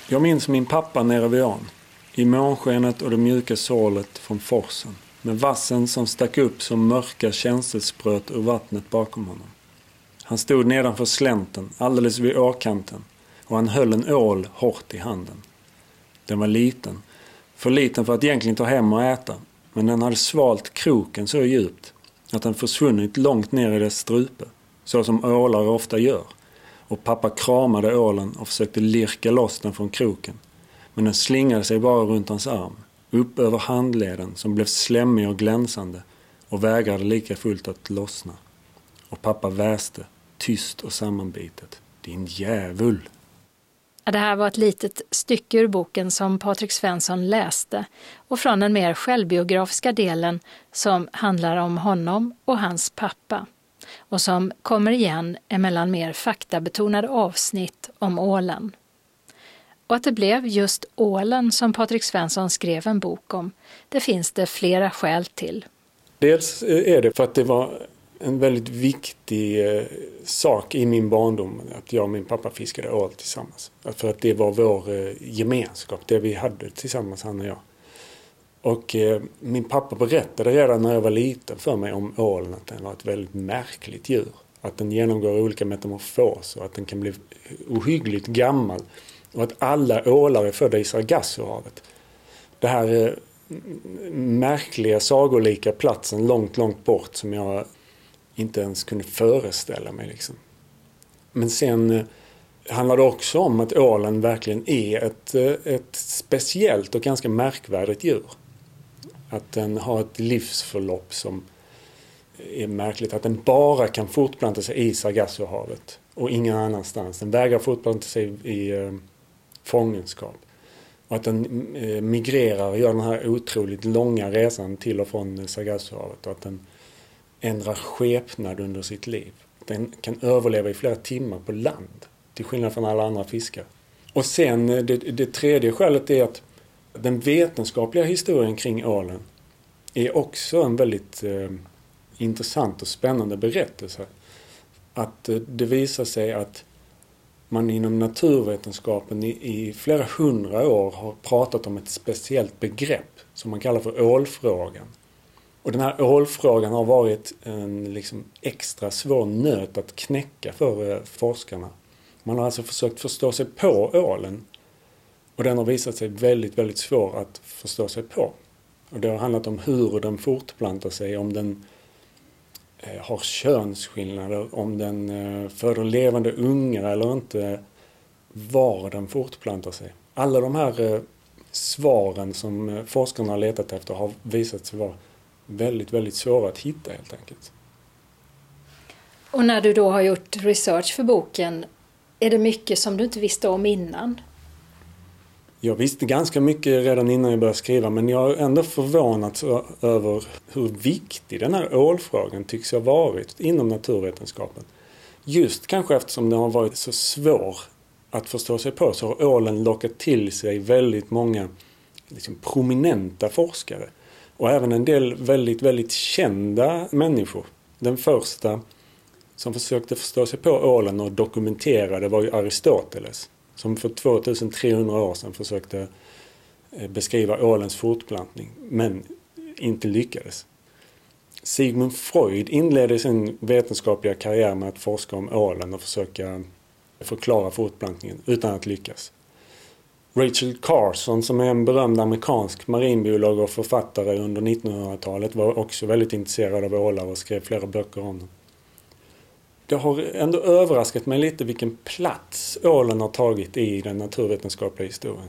Jag minns min pappa nere vid ån. I månskenet och det mjuka sålet från forsen. Med vassen som stack upp som mörka känselspröt ur vattnet bakom honom. Han stod nedanför slänten, alldeles vid åkanten. Och han höll en ål hårt i handen. Den var liten. För liten för att egentligen ta hem och äta. Men den hade svalt kroken så djupt att den försvunnit långt ner i dess strupe, så som ålar ofta gör. Och pappa kramade ålen och försökte lirka loss den från kroken. Men den slingade sig bara runt hans arm, upp över handleden som blev slemmig och glänsande och vägrade lika fullt att lossna. Och pappa väste, tyst och sammanbitet. Din djävul! Det här var ett litet stycke ur boken som Patrik Svensson läste och från den mer självbiografiska delen som handlar om honom och hans pappa och som kommer igen emellan mer faktabetonade avsnitt om ålen. Och att det blev just ålen som Patrik Svensson skrev en bok om, det finns det flera skäl till. Dels eh, är det för att det var en väldigt viktig eh, sak i min barndom. Att jag och min pappa fiskade ål tillsammans. För att det var vår eh, gemenskap, det vi hade tillsammans han och jag. Och eh, min pappa berättade redan när jag var liten för mig om ålen att den var ett väldigt märkligt djur. Att den genomgår olika metamorfoser, att den kan bli ohyggligt gammal. Och att alla ålar är födda i Sargassohavet. Det här eh, märkliga sagolika platsen långt, långt bort som jag inte ens kunde föreställa mig. Liksom. Men sen eh, handlar det också om att ålen verkligen är ett, eh, ett speciellt och ganska märkvärdigt djur. Att den har ett livsförlopp som är märkligt. Att den bara kan fortplanta sig i Sargassohavet och ingen annanstans. Den vägrar fortplanta sig i eh, fångenskap. Och att den eh, migrerar och gör den här otroligt långa resan till och från Sargassohavet. Och att den ändrar skepnad under sitt liv. Den kan överleva i flera timmar på land. Till skillnad från alla andra fiskar. Och sen eh, det, det tredje skälet är att den vetenskapliga historien kring ålen är också en väldigt eh, intressant och spännande berättelse. Att eh, det visar sig att man inom naturvetenskapen i, i, flera hundra år har pratat om ett speciellt begrepp som man kallar för ålfrågan. Och den här ålfrågan har varit en liksom extra svår nöt att knäcka för eh, forskarna. Man har alltså försökt förstå sig på ålen och den har visat sig väldigt, väldigt svår att förstå sig på. Och det har handlat om hur den fortplantar sig, om den eh, har könsskillnader, om den eh, föder levande ungar eller inte, var den fortplantar sig. Alla de här eh, svaren som eh, forskarna har letat efter har visat sig vara väldigt, väldigt svåra att hitta helt enkelt. Och när du då har gjort research för boken, är det mycket som du inte visste om innan? Jag visste ganska mycket redan innan jag började skriva men jag har ändå förvånats över hur viktig den här ålfrågan tycks ha varit inom naturvetenskapen. Just kanske eftersom den har varit så svår att förstå sig på så har ålen lockat till sig väldigt många liksom, prominenta forskare. Och även en del väldigt, väldigt kända människor. Den första som försökte förstå sig på ålen och dokumentera det var ju Aristoteles. Som för 2300 år sedan försökte eh, beskriva ålens fortplantning. Men inte lyckades. Sigmund Freud inledde sin vetenskapliga karriär med att forska om ålen och försöka förklara fortplantningen utan att lyckas. Rachel Carson som är en berömd amerikansk marinbiolog och författare under 1900-talet var också väldigt intresserad av ålar och skrev flera böcker om dem. Det har ändå överraskat mig lite vilken plats ålen har tagit i den naturvetenskapliga historien.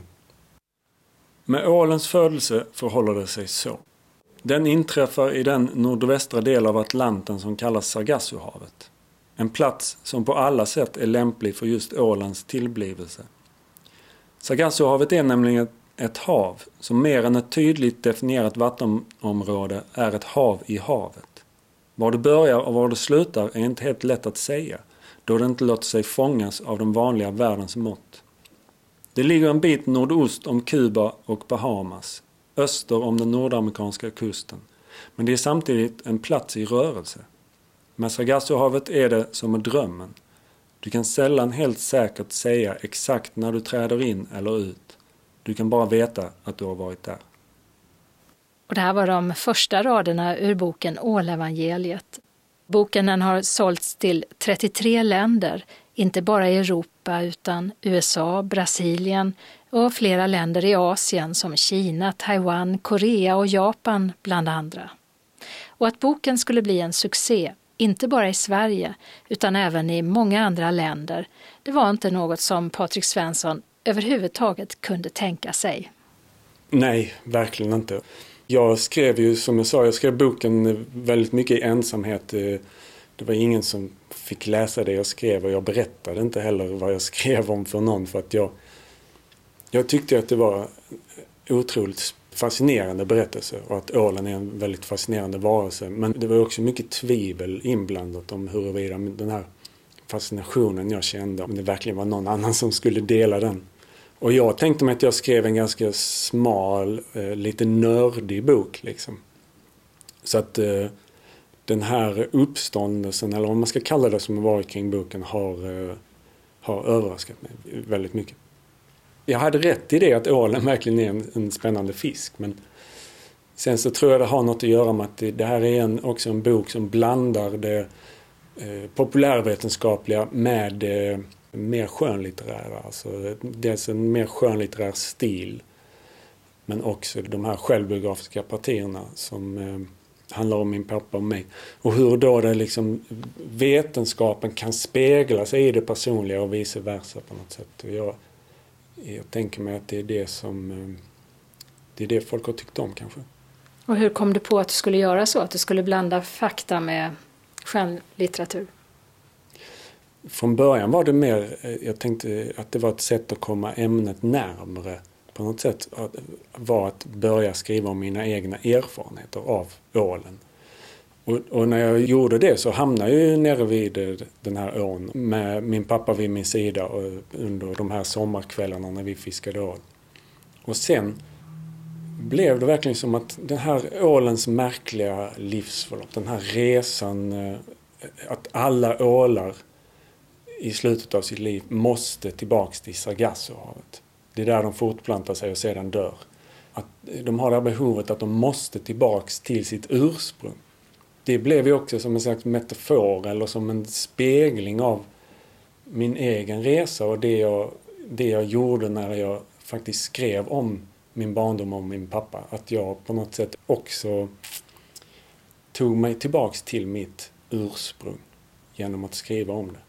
Med ålens födelse förhåller det sig så. Den inträffar i den nordvästra del av Atlanten som kallas Sargassohavet. En plats som på alla sätt är lämplig för just ålens tillblivelse. Sargassohavet är nämligen ett hav som mer än ett tydligt definierat vattenområde är ett hav i havet. Var det börjar och var det slutar är inte helt lätt att säga då det inte låter sig fångas av den vanliga världens mått. Det ligger en bit nordost om Kuba och Bahamas, öster om den nordamerikanska kusten. Men det är samtidigt en plats i rörelse. Med Sargassohavet är det som med drömmen. Du kan sällan helt säkert säga exakt när du träder in eller ut. Du kan bara veta att du har varit där. Och det här var de första raderna ur boken Ålevangeliet. Boken den har sålts till 33 länder, inte bara i Europa utan USA, Brasilien och flera länder i Asien som Kina, Taiwan, Korea och Japan bland andra. Och att boken skulle bli en succé inte bara i Sverige utan även i många andra länder, det var inte något som Patrik Svensson överhuvudtaget kunde tänka sig. Nej, verkligen inte. Jag skrev ju som jag sa, jag skrev boken väldigt mycket i ensamhet. Eh, det var ingen som fick läsa det jag skrev och jag berättade inte heller vad jag <laughs> skrev om för någon för att jag, jag tyckte att det var otroligt fascinerande berättelse och att ålen är en väldigt fascinerande varelse. Men det var också mycket tvivel inblandat om huruvida den här fascinationen jag kände, om det verkligen var någon annan som skulle dela den. Och jag tänkte mig att jag skrev en ganska smal, eh, lite nördig bok liksom. Så att eh, den här uppståndelsen, eller vad man ska kalla det som har varit kring boken, har, eh, har överraskat mig väldigt mycket. Jag hade rätt i det att ålen verkligen är en, en spännande fisk. Men sen så tror jag det har något att göra med att det, det här är en, också en bok som blandar det eh, populärvetenskapliga med det mer skönlitterära. Alltså dels en mer skönlitterär stil men också de här självbiografiska partierna som eh, handlar om min pappa och mig. Och hur då det liksom vetenskapen kan spegla sig i det personliga och vice versa på något sätt. Och jag, jag tänker mig att det är det som eh, det är det folk har tyckt om kanske. Och hur kom du på att du skulle göra så? Att du skulle blanda fakta med skönlitteratur? Från början var det mer, eh, jag tänkte att det var ett sätt att komma ämnet närmre på något sätt var att börja skriva om mina egna erfarenheter av ålen. Och, och, när jag gjorde det så hamnade jag ju nere vid eh, den här ån med min pappa vid min sida och under de här sommarkvällarna när vi fiskade ål. Och sen blev det verkligen som att den här ålens märkliga livsförlopp, den här resan, eh, att alla ålar i slutet av sitt liv måste tillbaks till Sargassohavet. Det är där de fortplantar sig och sedan dör. Att de har det här behovet att de måste tillbaks till sitt ursprung. Det blev ju också som en slags metafor eller som en spegling av min egen resa och det jag, det jag gjorde när jag faktiskt skrev om min barndom och min pappa. Att jag på något sätt också tog mig tillbaks till mitt ursprung genom att skriva om det.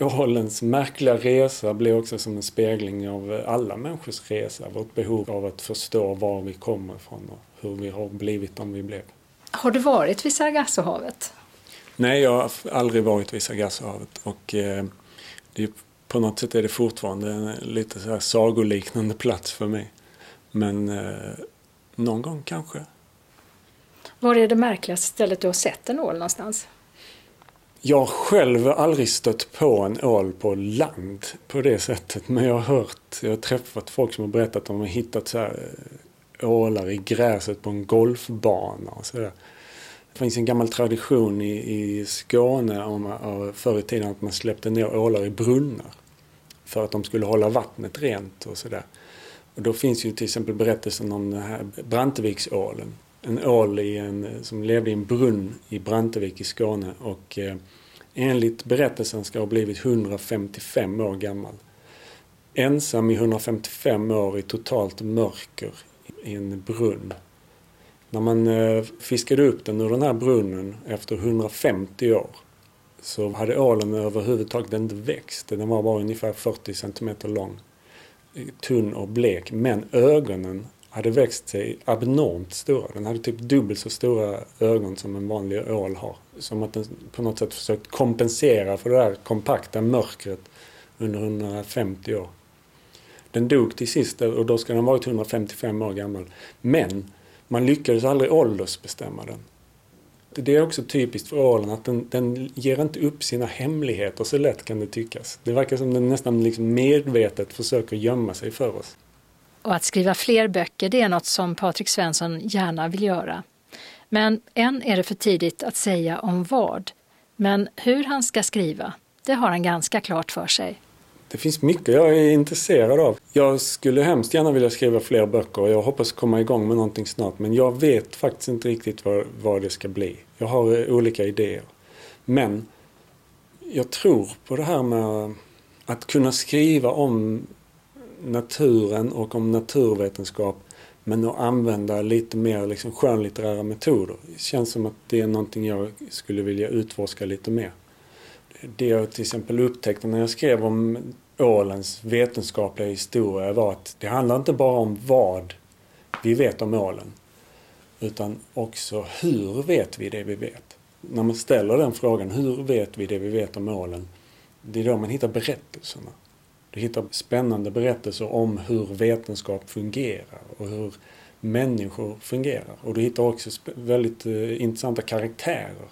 Ålens märkliga resa blir också som en spegling av alla människors resa. Vårt behov av att förstå var vi kommer ifrån och hur vi har blivit de vi blev. Har du varit vid Sargassohavet? Nej, jag har aldrig varit vid Sargassohavet. Och eh, det, på något sätt är det fortfarande en lite så här sagoliknande plats för mig. Men eh, någon gång kanske. Var är det märkligaste stället du har sett en ål någonstans? Jag har själv aldrig stött på en ål på land på det sättet. Men jag har hört, jag har träffat folk som har berättat att de har hittat så här eh, ålar i gräset på en golfbana och sådär. Det finns en gammal tradition i, i Skåne om, förr i tiden att man släppte ner ålar i brunnar. För att de skulle hålla vattnet rent och sådär. Och då finns ju till exempel berättelsen om den här Branteviksålen en ål i en, som levde i en brunn i Brantevik i Skåne och eh, enligt berättelsen ska ha blivit 155 år gammal. Ensam i 155 år i totalt mörker i en brunn. När man eh, fiskade upp den ur den här brunnen efter 150 år så hade ålen överhuvudtaget inte växt. Den var bara ungefär 40 centimeter lång. Tunn och blek. Men ögonen hade växt sig abnormt stora. Den hade typ dubbelt så stora ögon som en vanlig ål har. Som att den på något sätt försökt kompensera för det där kompakta mörkret under 150 år. Den dog till sist och då ska den ha varit 155 år gammal. Men man lyckades aldrig åldersbestämma den. Det är också typiskt för ålen att den, den ger inte upp sina hemligheter så lätt kan det tyckas. Det verkar som den nästan liksom medvetet försöker gömma sig för oss. Och att skriva fler böcker det är något som Patrik Svensson gärna vill göra. Men än är det för tidigt att säga om vad. Men hur han ska skriva, det har han ganska klart för sig. Det finns mycket jag är intresserad av. Jag skulle hemskt gärna vilja skriva fler böcker och jag hoppas komma igång med någonting snart. Men jag vet faktiskt inte riktigt vad, vad det ska bli. Jag har eh, olika idéer. Men jag tror på det här med att kunna skriva om naturen och om naturvetenskap men att använda lite mer liksom skönlitterära metoder. Det känns som att det är någonting jag skulle vilja utforska lite mer. Det jag till exempel upptäckte när jag skrev om ålens vetenskapliga historia var att det handlar inte bara om vad vi vet om ålen utan också hur vet vi det vi vet? När man ställer den frågan, hur vet vi det vi vet om ålen? Det är då man hittar berättelserna. Du hittar spännande berättelser om hur vetenskap fungerar och hur människor fungerar. Och du hittar också väldigt eh, intressanta karaktärer.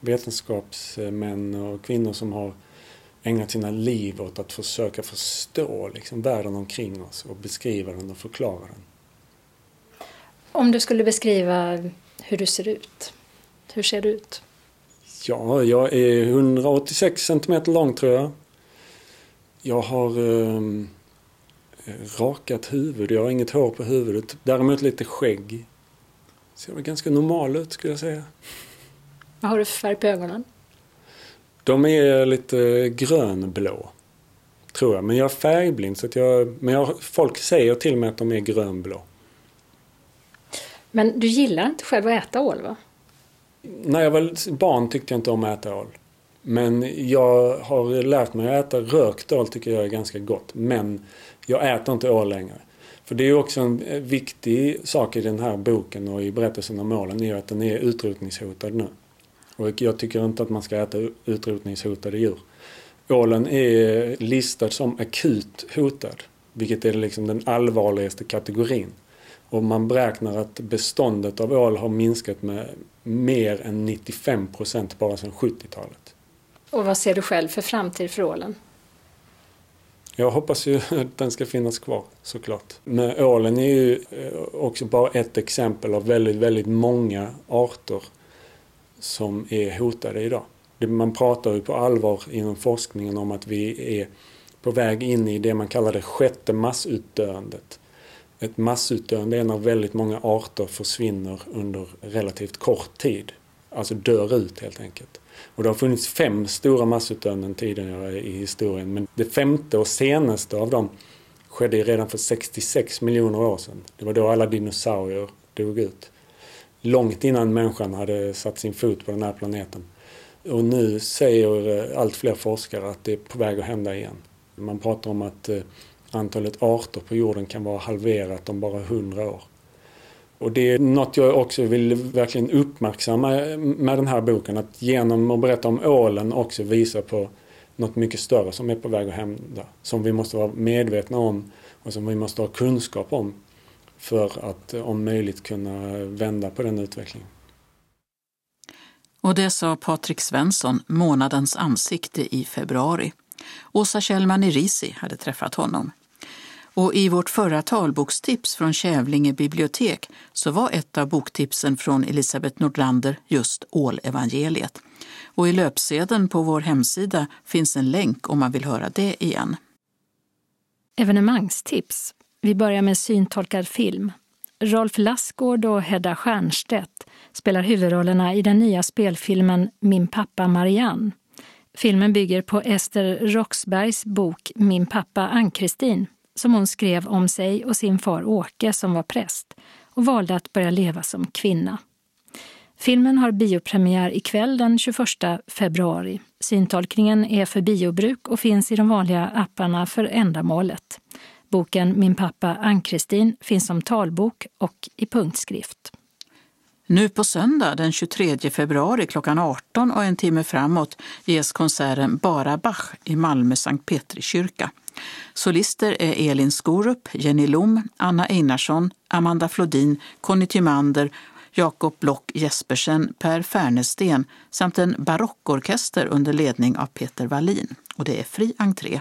Vetenskapsmän och kvinnor som har ägnat sina liv åt att försöka förstå liksom, världen omkring oss och beskriva den och förklara den. Om du skulle beskriva hur du ser ut, Hur ser du ut? Ja, jag är 186 centimeter lång tror jag. Jag har eh, rakat huvud. Jag har inget hår på huvudet. Däremot lite skägg. Ser väl ganska normal ut skulle jag säga. Vad har du för färg på ögonen? De är lite grönblå. Tror jag. Men jag är färgblind. Så att jag, men jag, folk säger till mig att de är grönblå. Men du gillar inte själv att äta ål va? När jag var barn tyckte jag inte om att äta ål. Men jag har lärt mig att äta rökt ål tycker jag är ganska gott. Men jag äter inte ål längre. För det är också en eh, viktig sak i den här boken och i berättelsen om ålen är att den är utrotningshotad nu. Och jag tycker inte att man ska äta utrotningshotade djur. Ålen är listad som akut hotad. Vilket är liksom den allvarligaste kategorin. Och man beräknar att beståndet av ål har minskat med mer än 95 procent bara sedan 70-talet. Och vad ser du själv för framtid för ålen? Jag hoppas ju <laughs> att den ska finnas kvar såklart. Men ålen är ju eh, också bara ett exempel av väldigt, väldigt många arter som är hotade idag. Man pratar ju på allvar inom forskningen om att vi är på väg in i det man kallar det sjätte massutdöendet. Ett massutdöende är när väldigt många arter försvinner under relativt kort tid. Alltså dör ut helt enkelt. Och det har funnits fem stora massutdöenden tidigare i historien. Men det femte och senaste av dem skedde redan för 66 miljoner år sedan. Det var då alla dinosaurier dog ut. Långt innan människan hade satt sin fot på den här planeten. Och nu säger eh, allt fler forskare att det är på väg att hända igen. Man pratar om att eh, antalet arter på jorden kan vara halverat om bara 100 år. Och det är något jag också vill verkligen uppmärksamma med den här boken. Att genom att berätta om ålen också visa på något mycket större som är på väg att hända. Som vi måste vara medvetna om och som vi måste ha kunskap om för att om möjligt kunna vända på den utvecklingen. Och det sa Patrik Svensson, månadens ansikte i februari. Åsa Kjellman i Risi hade träffat honom. Och i vårt förra talbokstips från Kävlinge bibliotek så var ett av boktipsen från Elisabeth Nordlander just Ålevangeliet. Och i löpsedeln på vår hemsida finns en länk om man vill höra det igen. Evenemangstips. Vi börjar med syntolkad film. Rolf Lassgård och Hedda Stiernstedt spelar huvudrollerna i den nya spelfilmen Min pappa Marianne. Filmen bygger på Ester Roxbergs bok Min pappa Ann-Kristin som hon skrev om sig och sin far Åke som var präst och valde att börja leva som kvinna. Filmen har biopremiär ikväll den 21 februari. Syntolkningen är för biobruk och finns i de vanliga apparna för ändamålet. Boken Min pappa Ann-Kristin finns som talbok och i punktskrift. Nu på söndag den 23 februari klockan 18 och en timme framåt ges konserten Bara Bach i Malmö Sankt Petri kyrka. Solister är Elin Skorup, Jenny Lom, Anna Einarsson, Amanda Flodin, Conny Timander, Jakob Block Jespersen, Per Färnesten samt en barockorkester under ledning av Peter Wallin. Och det är fri entré.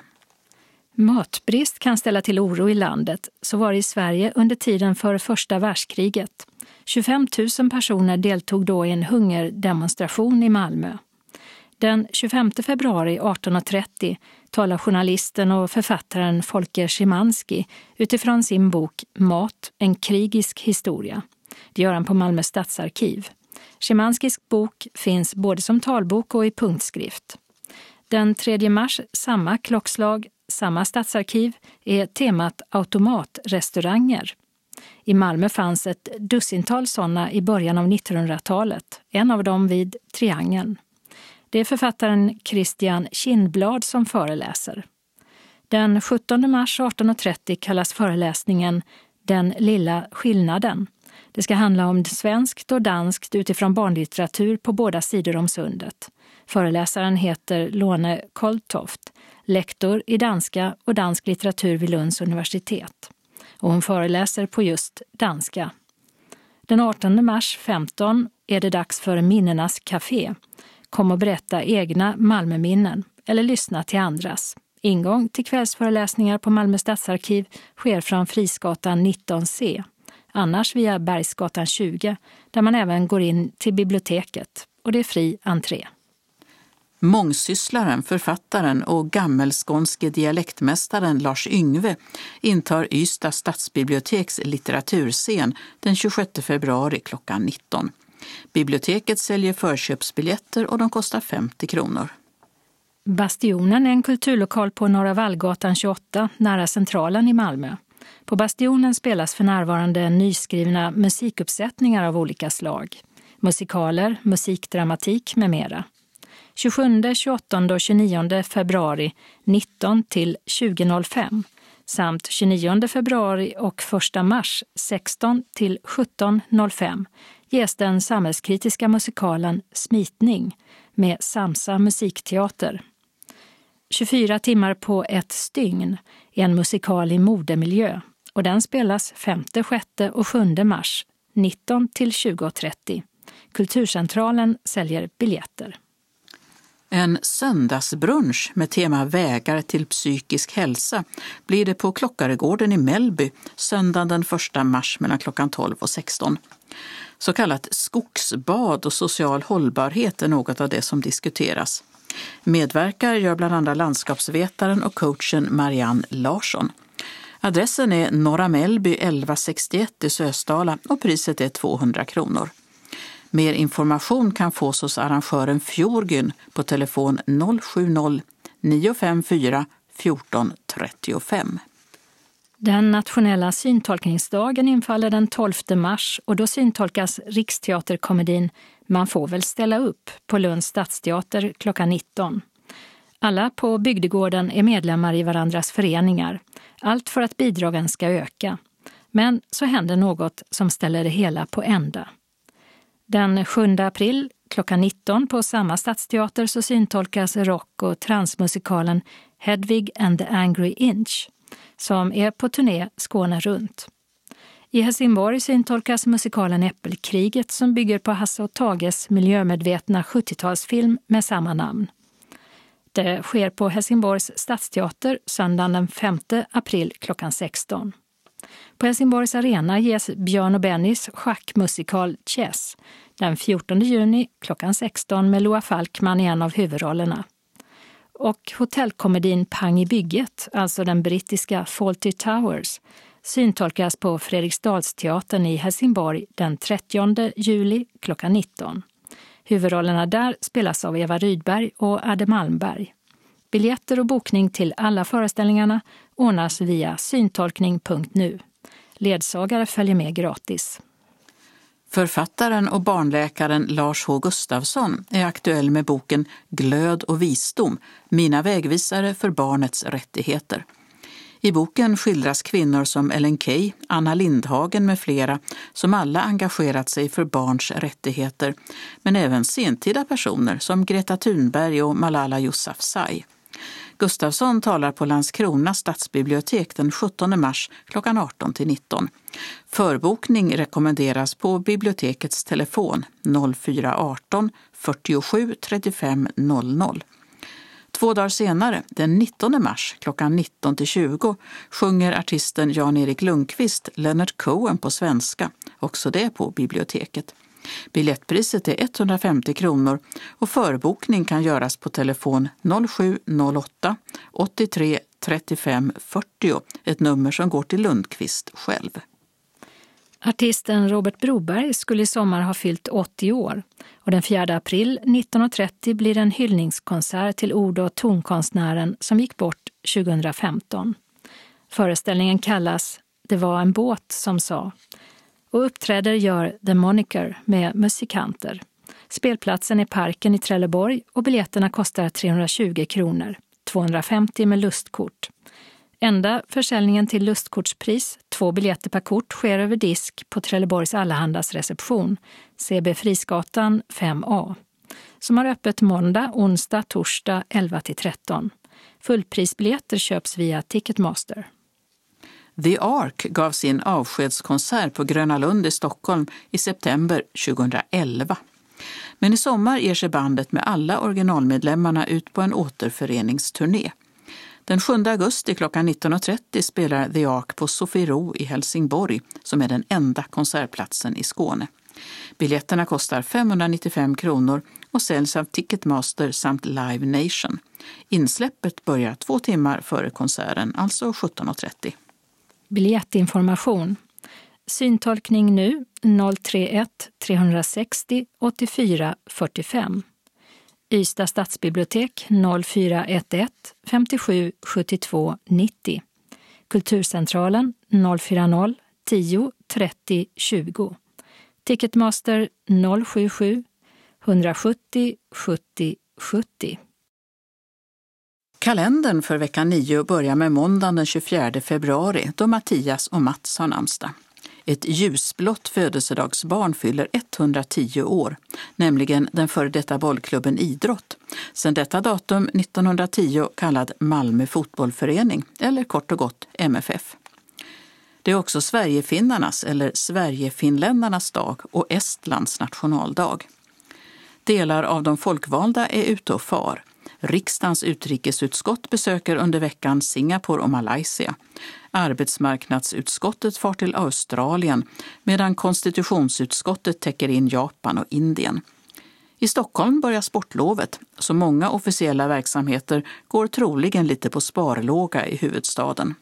Matbrist kan ställa till oro i landet. Så var det i Sverige under tiden före första världskriget. 25 000 personer deltog då i en hungerdemonstration i Malmö. Den 25 februari 1830 talar journalisten och författaren Folke Szymanski utifrån sin bok Mat, en krigisk historia. Det gör han på Malmö stadsarkiv. Szymanskis bok finns både som talbok och i punktskrift. Den 3 mars, samma klockslag, samma stadsarkiv, är temat automatrestauranger. I Malmö fanns ett dussintal sådana i början av 1900-talet, en av dem vid Triangeln. Det är författaren Christian Kindblad som föreläser. Den 17 mars 18.30 kallas föreläsningen Den lilla skillnaden. Det ska handla om svenskt och danskt utifrån barnlitteratur på båda sidor om sundet. Föreläsaren heter Lone Koltoft, lektor i danska och dansk litteratur vid Lunds universitet. Och hon föreläser på just danska. Den 18 mars 15 är det dags för Minnenas café Kom och berätta egna Malmöminnen eller lyssna till andras. Ingång till kvällsföreläsningar på Malmö stadsarkiv sker från Frisgatan 19C. annars via Bergsgatan 20 där man även går in till biblioteket och det är fri entré. Mångsysslaren, författaren och gammelskånske dialektmästaren Lars Yngve intar Ystad stadsbiblioteks litteraturscen den 26 februari klockan 19. Biblioteket säljer förköpsbiljetter och de kostar 50 kronor. Bastionen är en kulturlokal på Norra Vallgatan 28 nära Centralen i Malmö. På Bastionen spelas för närvarande nyskrivna musikuppsättningar av olika slag. Musikaler, musikdramatik med mera. 27, 28 och 29 februari 19 till 20.05 samt 29 februari och 1 mars 16 till 17.05 ges den samhällskritiska musikalen Smitning med Samsa musikteater. 24 timmar på ett stygn är en musikal i modemiljö och den spelas 5, 6 och 7 mars 19 till 20.30. Kulturcentralen säljer biljetter. En söndagsbrunch med tema vägar till psykisk hälsa blir det på Klockaregården i Mellby söndagen den 1 mars mellan klockan 12 och 16. Så kallat skogsbad och social hållbarhet är något av det som diskuteras. Medverkar gör bland andra landskapsvetaren och coachen Marianne Larsson. Adressen är Norra Mellby 1161 i Sösdala och priset är 200 kronor. Mer information kan fås hos arrangören Fjorgyn på telefon 070 954 1435. Den nationella syntolkningsdagen infaller den 12 mars och då syntolkas Riksteaterkomedin Man får väl ställa upp på Lunds stadsteater klockan 19. Alla på bygdegården är medlemmar i varandras föreningar. Allt för att bidragen ska öka. Men så händer något som ställer det hela på ända. Den 7 april klockan 19 på samma stadsteater så syntolkas rock och transmusikalen Hedvig and the Angry Inch som är på turné Skåne runt. I Helsingborg syntolkas musikalen Äppelkriget som bygger på Hasse och Tages miljömedvetna 70-talsfilm med samma namn. Det sker på Helsingborgs stadsteater söndagen den 5 april klockan 16. På Helsingborgs arena ges Björn och Bennys schackmusikal Chess den 14 juni klockan 16 med Loa Falkman i en av huvudrollerna. Och hotellkomedin Pang i bygget, alltså den brittiska Fawlty Towers, syntolkas på Fredriksdalsteatern i Helsingborg den 30 juli klockan 19. Huvudrollerna där spelas av Eva Rydberg och Adde Malmberg. Biljetter och bokning till alla föreställningarna ordnas via syntolkning.nu. Ledsagare följer med gratis. Författaren och barnläkaren Lars H Gustafsson är aktuell med boken Glöd och visdom, mina vägvisare för barnets rättigheter. I boken skildras kvinnor som Ellen Key, Anna Lindhagen med flera som alla engagerat sig för barns rättigheter, men även sentida personer som Greta Thunberg och Malala Yousafzai. Gustafsson talar på Landskrona stadsbibliotek den 17 mars klockan 18 till 19. Förbokning rekommenderas på bibliotekets telefon 0418 47 35 00. Två dagar senare, den 19 mars klockan 19 till 20 sjunger artisten Jan-Erik Lundqvist Leonard Cohen på svenska, också det på biblioteket. Biljettpriset är 150 kronor och förbokning kan göras på telefon 0708 83 35 40, ett nummer som går till Lundqvist själv. Artisten Robert Broberg skulle i sommar ha fyllt 80 år och den 4 april 1930 blir en hyllningskonsert till ord och tonkonstnären som gick bort 2015. Föreställningen kallas Det var en båt som sa och uppträder gör The Moniker med musikanter. Spelplatsen är Parken i Trelleborg och biljetterna kostar 320 kronor, 250 med lustkort. Enda försäljningen till lustkortspris, två biljetter per kort, sker över disk på Trelleborgs Allahandas reception, CB Frisgatan 5A, som har öppet måndag, onsdag, torsdag 11 13. Fullprisbiljetter köps via Ticketmaster. The Ark gav sin avskedskonsert på Gröna Lund i Stockholm i september 2011. Men i sommar ger sig bandet med alla originalmedlemmarna ut på en återföreningsturné. Den 7 augusti klockan 19.30 spelar The Ark på Sofiero i Helsingborg som är den enda konsertplatsen i Skåne. Biljetterna kostar 595 kronor och säljs av Ticketmaster samt Live Nation. Insläppet börjar två timmar före konserten, alltså 17.30. Biljettinformation. Syntolkning nu 031 360 84 45. Ystad stadsbibliotek 0411 57 72 90. Kulturcentralen 040 10 30 20. Ticketmaster 077 170 70 70. Kalendern för vecka 9 börjar med måndagen den 24 februari då Mattias och Mats har namnsdag. Ett ljusblått födelsedagsbarn fyller 110 år, nämligen den före detta bollklubben Idrott, sedan detta datum 1910 kallad Malmö fotbollförening, eller kort och gott MFF. Det är också Sverigefinnarnas eller Sverigefinländarnas dag och Estlands nationaldag. Delar av de folkvalda är ute och far. Riksdagens utrikesutskott besöker under veckan Singapore och Malaysia. Arbetsmarknadsutskottet far till Australien medan konstitutionsutskottet täcker in Japan och Indien. I Stockholm börjar sportlovet, så många officiella verksamheter går troligen lite på sparlåga i huvudstaden.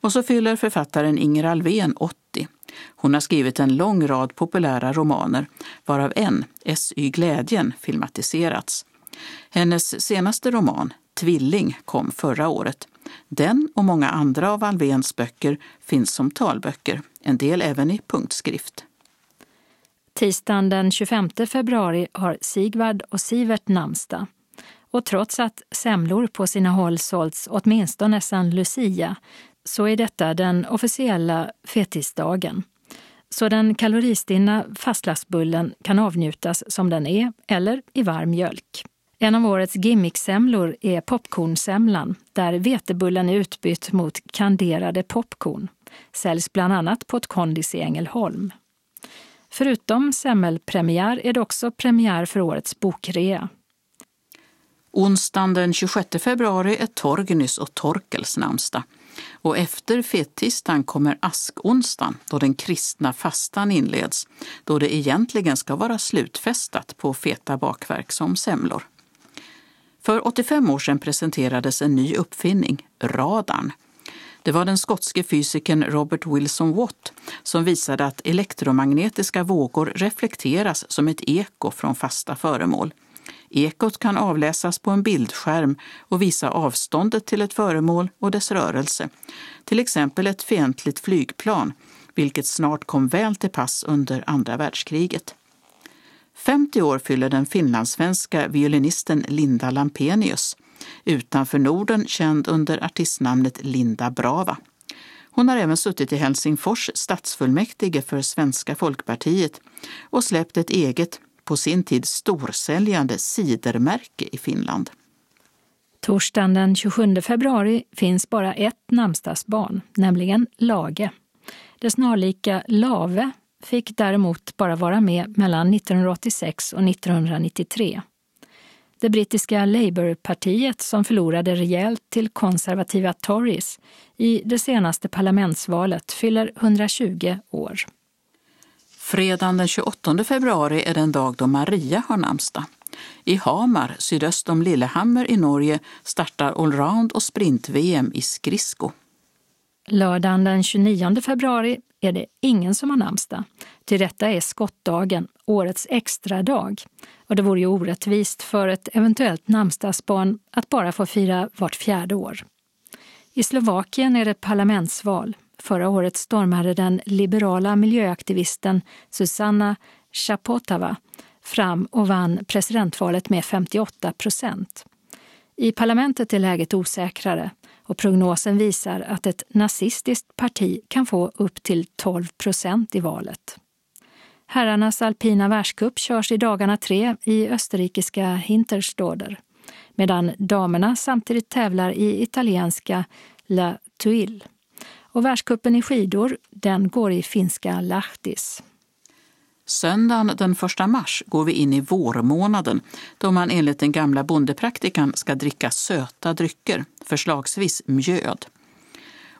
Och så fyller författaren Inger Alvén 80. Hon har skrivit en lång rad populära romaner, varav en, S.Y. Glädjen, filmatiserats. Hennes senaste roman, Tvilling, kom förra året. Den och många andra av Alvéns böcker finns som talböcker, en del även i punktskrift. Tisdagen den 25 februari har Sigvard och Sivert namnsdag. Och trots att semlor på sina håll sålts åtminstone sedan Lucia så är detta den officiella fettisdagen. Så den kaloristinna fastlagsbullen kan avnjutas som den är eller i varm mjölk. En av årets gimmicksemlor är popcornsemlan där vetebullen är utbytt mot kanderade popcorn. Säljs bland annat på ett kondis i Ängelholm. Förutom semmelpremiär är det också premiär för årets bokrea. Onsdagen den 26 februari är Torgnys och Torkels namnsdag. Och efter fettisdagen kommer askonsdagen då den kristna fastan inleds, då det egentligen ska vara slutfestat på feta bakverk som semlor. För 85 år sedan presenterades en ny uppfinning, radarn. Det var den skotske fysikern Robert Wilson Watt som visade att elektromagnetiska vågor reflekteras som ett eko från fasta föremål. Ekot kan avläsas på en bildskärm och visa avståndet till ett föremål och dess rörelse. Till exempel ett fientligt flygplan, vilket snart kom väl till pass under andra världskriget. 50 år fyller den finlandssvenska violinisten Linda Lampenius, utanför Norden känd under artistnamnet Linda Brava. Hon har även suttit i Helsingfors stadsfullmäktige för Svenska folkpartiet och släppt ett eget, på sin tid storsäljande cidermärke i Finland. Torsdagen den 27 februari finns bara ett namnsdagsbarn, nämligen Lage. Det snarlika Lave fick däremot bara vara med mellan 1986 och 1993. Det brittiska Labourpartiet som förlorade rejält till konservativa Tories i det senaste parlamentsvalet fyller 120 år. Fredagen den 28 februari är den dag då Maria har namnsdag. I Hamar, sydöst om Lillehammer i Norge, startar allround och sprint-VM i skridsko. Lördagen den 29 februari är det ingen som har namnsdag. Till detta är skottdagen, årets extra dag. Och det vore ju orättvist för ett eventuellt namnsdagsbarn att bara få fira vart fjärde år. I Slovakien är det parlamentsval. Förra året stormade den liberala miljöaktivisten Susanna Chapotava fram och vann presidentvalet med 58 procent. I parlamentet är läget osäkrare och prognosen visar att ett nazistiskt parti kan få upp till 12 procent i valet. Herrarnas alpina världscup körs i dagarna tre i österrikiska Hinterstoder medan damerna samtidigt tävlar i italienska La Tuille. Och världscupen i skidor den går i finska Lahtis. Söndagen den 1 mars går vi in i vårmånaden då man enligt den gamla bondepraktikan ska dricka söta drycker, förslagsvis mjöd.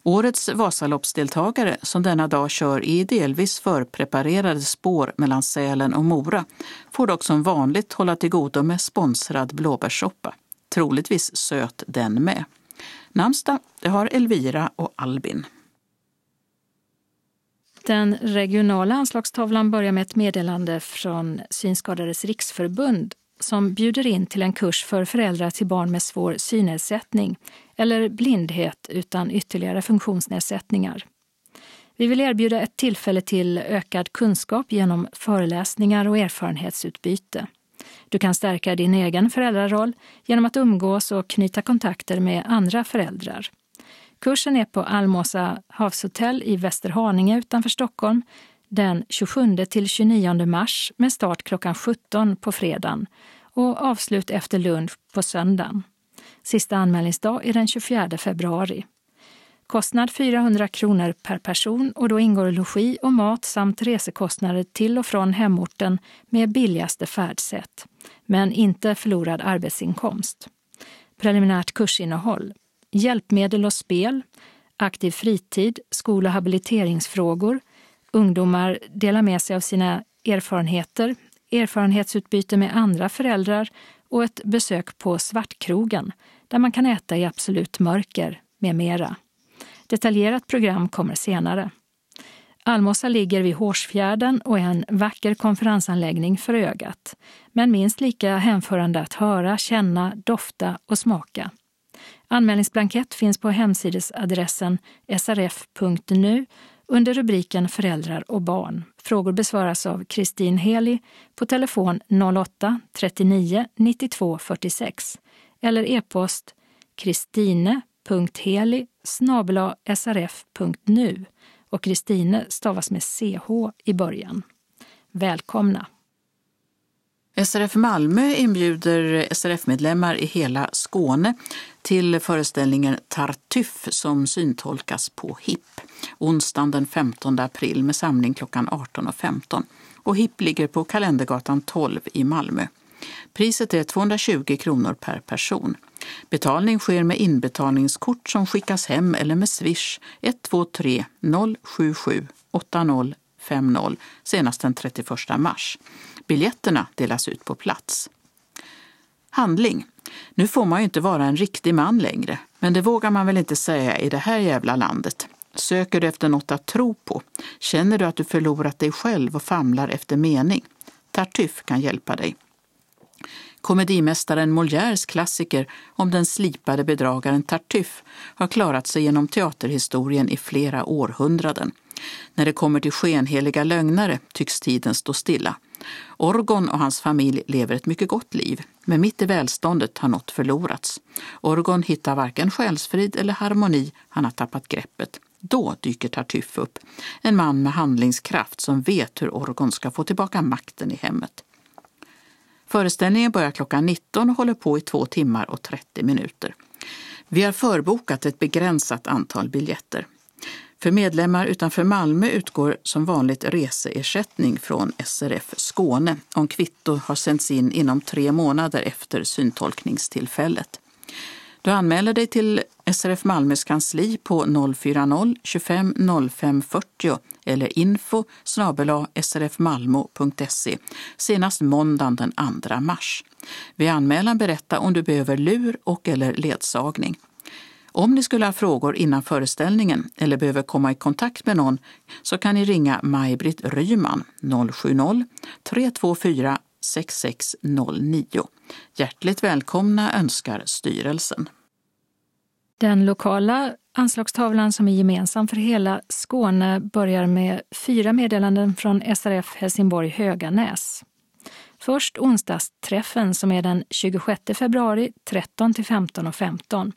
Årets Vasaloppsdeltagare som denna dag kör i delvis förpreparerade spår mellan Sälen och Mora får dock som vanligt hålla till godo med sponsrad blåbärssoppa. Troligtvis söt den med. Namnsdag det har Elvira och Albin. Den regionala anslagstavlan börjar med ett meddelande från Synskadades riksförbund som bjuder in till en kurs för föräldrar till barn med svår synnedsättning eller blindhet utan ytterligare funktionsnedsättningar. Vi vill erbjuda ett tillfälle till ökad kunskap genom föreläsningar och erfarenhetsutbyte. Du kan stärka din egen föräldraroll genom att umgås och knyta kontakter med andra föräldrar. Kursen är på Almåsa havshotell i Västerhaninge utanför Stockholm den 27 till 29 mars med start klockan 17 på fredagen och avslut efter lunch på söndagen. Sista anmälningsdag är den 24 februari. Kostnad 400 kronor per person och då ingår logi och mat samt resekostnader till och från hemorten med billigaste färdsätt, men inte förlorad arbetsinkomst. Preliminärt kursinnehåll hjälpmedel och spel, aktiv fritid, skol och habiliteringsfrågor. Ungdomar delar med sig av sina erfarenheter, erfarenhetsutbyte med andra föräldrar och ett besök på Svartkrogen där man kan äta i absolut mörker med mera. Detaljerat program kommer senare. Almosa ligger vid Hårsfjärden och är en vacker konferensanläggning för ögat, men minst lika hänförande att höra, känna, dofta och smaka. Anmälningsblankett finns på hemsidesadressen srf.nu under rubriken Föräldrar och barn. Frågor besvaras av Kristin Heli på telefon 08-39 92 46 eller e-post kristine.heli srf.nu och Kristine stavas med ch i början. Välkomna! SRF Malmö inbjuder SRF-medlemmar i hela Skåne till föreställningen Tartuffe som syntolkas på HIP onsdagen den 15 april med samling klockan 18.15. Och HIP ligger på Kalendergatan 12 i Malmö. Priset är 220 kronor per person. Betalning sker med inbetalningskort som skickas hem eller med swish 123 077 8050 senast den 31 mars. Biljetterna delas ut på plats. Handling. Nu får man ju inte vara en riktig man längre, men det vågar man väl inte säga i det här jävla landet. Söker du efter något att tro på? Känner du att du förlorat dig själv och famlar efter mening? Tartuffe kan hjälpa dig. Komedimästaren Molières klassiker om den slipade bedragaren Tartuffe har klarat sig genom teaterhistorien i flera århundraden. När det kommer till skenheliga lögnare tycks tiden stå stilla. Orgon och hans familj lever ett mycket gott liv, men mitt i välståndet har något förlorats. Orgon hittar varken själsfrid eller harmoni, han har tappat greppet. Då dyker Tartuffe upp, en man med handlingskraft som vet hur Orgon ska få tillbaka makten i hemmet. Föreställningen börjar klockan 19 och håller på i två timmar och 30 minuter. Vi har förbokat ett begränsat antal biljetter. För medlemmar utanför Malmö utgår som vanligt reseersättning från SRF Skåne om kvitto har sänts in inom tre månader efter syntolkningstillfället. Du anmäler dig till SRF Malmös kansli på 040-25 05 40 eller info srfmalmo.se senast måndagen den 2 mars. Vid anmälan berätta om du behöver lur och eller ledsagning. Om ni skulle ha frågor innan föreställningen eller behöver komma i kontakt med någon så kan ni ringa Maj-Britt Ryman 070-324 6609. Hjärtligt välkomna önskar styrelsen. Den lokala anslagstavlan som är gemensam för hela Skåne börjar med fyra meddelanden från SRF Helsingborg Höganäs. Först onsdagsträffen som är den 26 februari 13 till 15.15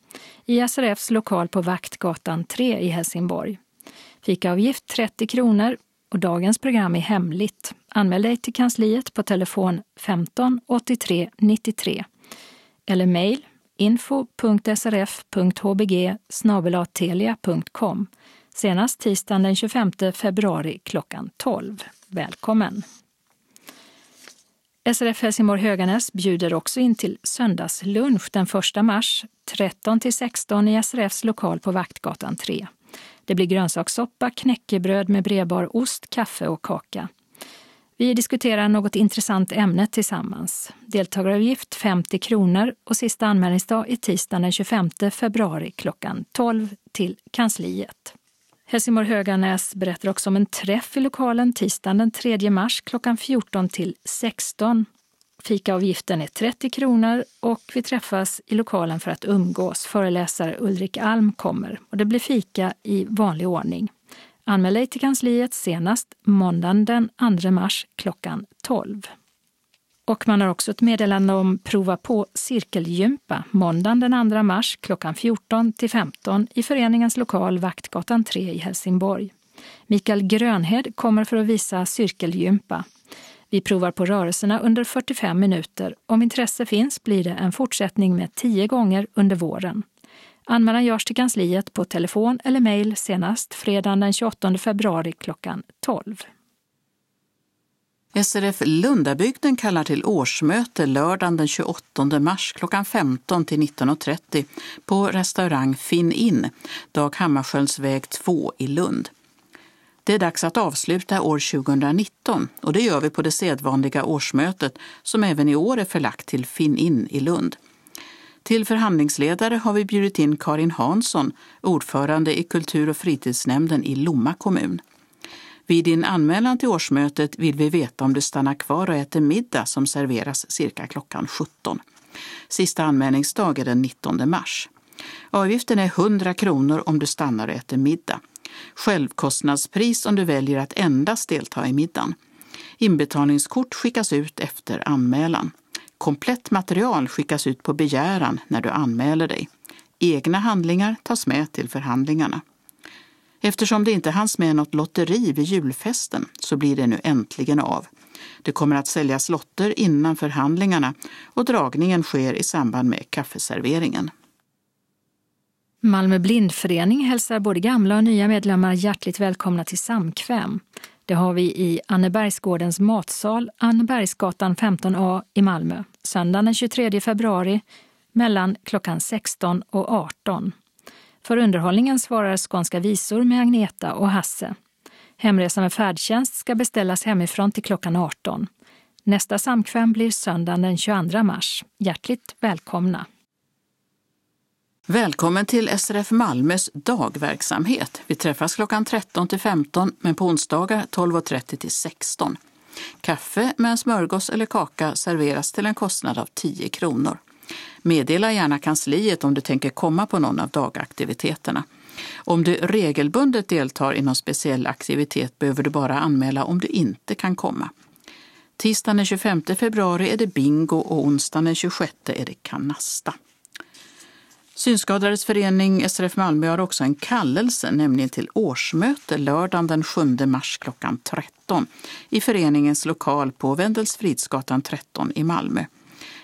i SRFs lokal på Vaktgatan 3 i Helsingborg. Fikaavgift 30 kronor och dagens program är hemligt. Anmäl dig till kansliet på telefon 15 83 93 eller mejl info.srf.hbg snabelatelia.com senast tisdagen den 25 februari klockan 12. Välkommen! SRF Helsingborg Höganäs bjuder också in till söndagslunch den 1 mars 13 till 16 i SRFs lokal på Vaktgatan 3. Det blir grönsakssoppa, knäckebröd med bredbar ost, kaffe och kaka. Vi diskuterar något intressant ämne tillsammans. Deltagaravgift 50 kronor och sista anmälningsdag är tisdagen den 25 februari klockan 12 till kansliet. Helsingborg Höganäs berättar också om en träff i lokalen tisdagen den 3 mars klockan 14 till 16. Fikaavgiften är 30 kronor och vi träffas i lokalen för att umgås. Föreläsare Ulrik Alm kommer och det blir fika i vanlig ordning. Anmäl dig till kansliet senast måndagen den 2 mars klockan 12. Och man har också ett meddelande om prova på cirkelgympa måndagen den 2 mars klockan 14 till 15 i föreningens lokal Vaktgatan 3 i Helsingborg. Mikael Grönhed kommer för att visa cirkelgympa. Vi provar på rörelserna under 45 minuter. Om intresse finns blir det en fortsättning med 10 gånger under våren. Anmälan görs till kansliet på telefon eller mejl senast fredagen den 28 februari klockan 12. SRF Lundabygden kallar till årsmöte lördagen den 28 mars klockan 15 till 19.30 på restaurang Finn In, Dag Hammarskjölds 2 i Lund. Det är dags att avsluta år 2019 och det gör vi på det sedvanliga årsmötet som även i år är förlagt till Finn In i Lund. Till förhandlingsledare har vi bjudit in Karin Hansson, ordförande i kultur och fritidsnämnden i Lomma kommun. Vid din anmälan till årsmötet vill vi veta om du stannar kvar och äter middag som serveras cirka klockan 17. Sista anmälningsdag är den 19 mars. Avgiften är 100 kronor om du stannar och äter middag. Självkostnadspris om du väljer att endast delta i middagen. Inbetalningskort skickas ut efter anmälan. Komplett material skickas ut på begäran när du anmäler dig. Egna handlingar tas med till förhandlingarna. Eftersom det inte hanns med något lotteri vid julfesten så blir det nu äntligen av. Det kommer att säljas lotter innan förhandlingarna och dragningen sker i samband med kaffeserveringen. Malmö blindförening hälsar både gamla och nya medlemmar hjärtligt välkomna till samkväm. Det har vi i Annebergsgårdens matsal, Annebergsgatan 15A i Malmö, söndagen den 23 februari mellan klockan 16 och 18. För underhållningen svarar Skånska visor med Agneta och Hasse. Hemresa med färdtjänst ska beställas hemifrån till klockan 18. Nästa samkväm blir söndagen den 22 mars. Hjärtligt välkomna! Välkommen till SRF Malmös dagverksamhet. Vi träffas klockan 13 till 15 men på onsdagar 12.30 till 16. Kaffe med en smörgås eller kaka serveras till en kostnad av 10 kronor. Meddela gärna kansliet om du tänker komma på någon av dagaktiviteterna. Om du regelbundet deltar i någon speciell aktivitet behöver du bara anmäla om du inte kan komma. Tisdagen den 25 februari är det bingo och onsdagen den 26 är det kanasta. Synskadades förening SRF Malmö har också en kallelse, nämligen till årsmöte lördagen den 7 mars klockan 13 i föreningens lokal på Wendelsfridsgatan 13 i Malmö.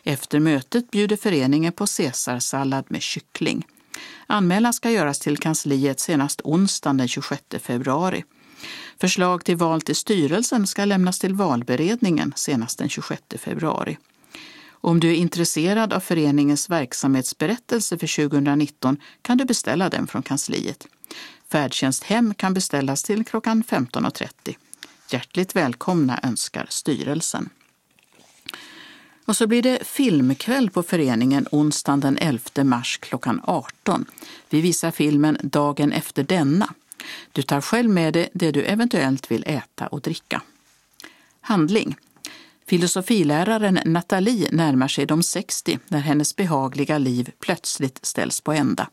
Efter mötet bjuder föreningen på caesarsallad med kyckling. Anmälan ska göras till kansliet senast onsdagen den 26 februari. Förslag till val till styrelsen ska lämnas till valberedningen senast den 26 februari. Om du är intresserad av föreningens verksamhetsberättelse för 2019 kan du beställa den från kansliet. Färdtjänst hem kan beställas till klockan 15.30. Hjärtligt välkomna önskar styrelsen. Och så blir det filmkväll på föreningen onsdagen den 11 mars klockan 18. Vi visar filmen Dagen efter denna. Du tar själv med dig det du eventuellt vill äta och dricka. Handling. Filosofiläraren Nathalie närmar sig de 60 när hennes behagliga liv plötsligt ställs på ända.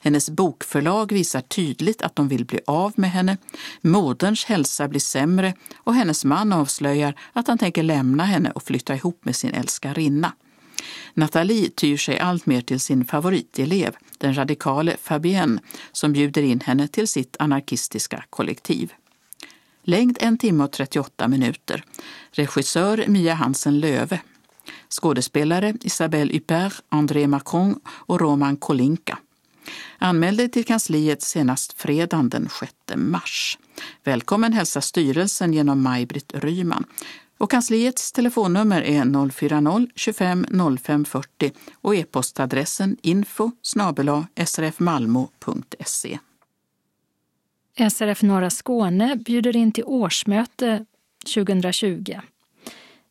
Hennes bokförlag visar tydligt att de vill bli av med henne. Moderns hälsa blir sämre och hennes man avslöjar att han tänker lämna henne och flytta ihop med sin älskarinna. Nathalie tyr sig alltmer till sin favoritelev, den radikale Fabienne, som bjuder in henne till sitt anarkistiska kollektiv. Längd 1 timme och 38 minuter. Regissör Mia Hansen Löve. Skådespelare Isabelle Huppert, André Macron och Roman Kolinka. Anmäl dig till kansliet senast fredagen den 6 mars. Välkommen hälsa styrelsen genom Maj-Britt Ryman. Och kansliets telefonnummer är 040-25 05 40 och e-postadressen info srfmalmo.se. SRF Norra Skåne bjuder in till årsmöte 2020.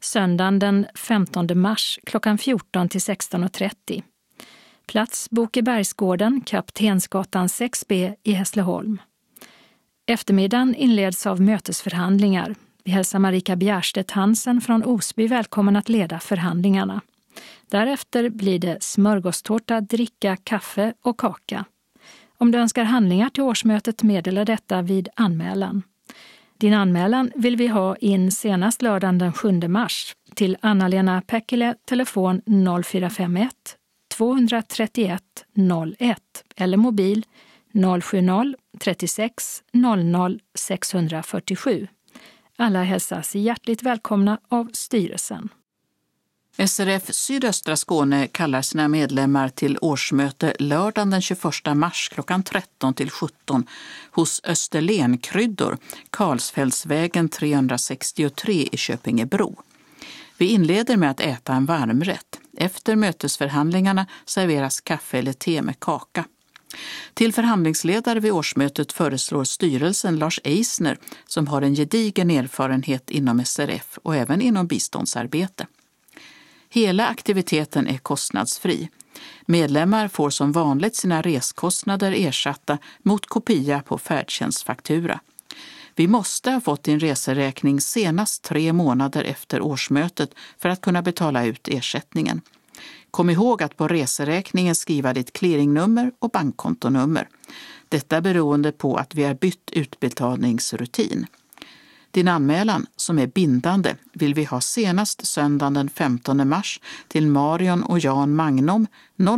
Söndagen den 15 mars klockan 14 till 16.30. Plats Bokebergsgården, Kaptensgatan 6B i Hässleholm. Eftermiddagen inleds av mötesförhandlingar. Vi hälsar Marika Bjärstedt Hansen från Osby välkommen att leda förhandlingarna. Därefter blir det smörgåstårta, dricka, kaffe och kaka. Om du önskar handlingar till årsmötet meddela detta vid anmälan. Din anmälan vill vi ha in senast lördagen den 7 mars till Anna-Lena Päckilä, telefon 0451 231 01 eller mobil 070-36 00 647. Alla hälsas hjärtligt välkomna av styrelsen. SRF Sydöstra Skåne kallar sina medlemmar till årsmöte lördagen den 21 mars klockan 13 till 17 hos Österlenkryddor, Karlsfällsvägen 363 i Köpingebro. Vi inleder med att äta en varmrätt. Efter mötesförhandlingarna serveras kaffe eller te med kaka. Till förhandlingsledare vid årsmötet föreslår styrelsen Lars Eisner som har en gedigen erfarenhet inom SRF och även inom biståndsarbete. Hela aktiviteten är kostnadsfri. Medlemmar får som vanligt sina reskostnader ersatta mot kopia på färdtjänstfaktura. Vi måste ha fått din reseräkning senast tre månader efter årsmötet för att kunna betala ut ersättningen. Kom ihåg att på reseräkningen skriva ditt clearingnummer och bankkontonummer. Detta beroende på att vi har bytt utbetalningsrutin. Din anmälan, som är bindande, vill vi ha senast söndagen den 15 mars till Marion och Jan Magnum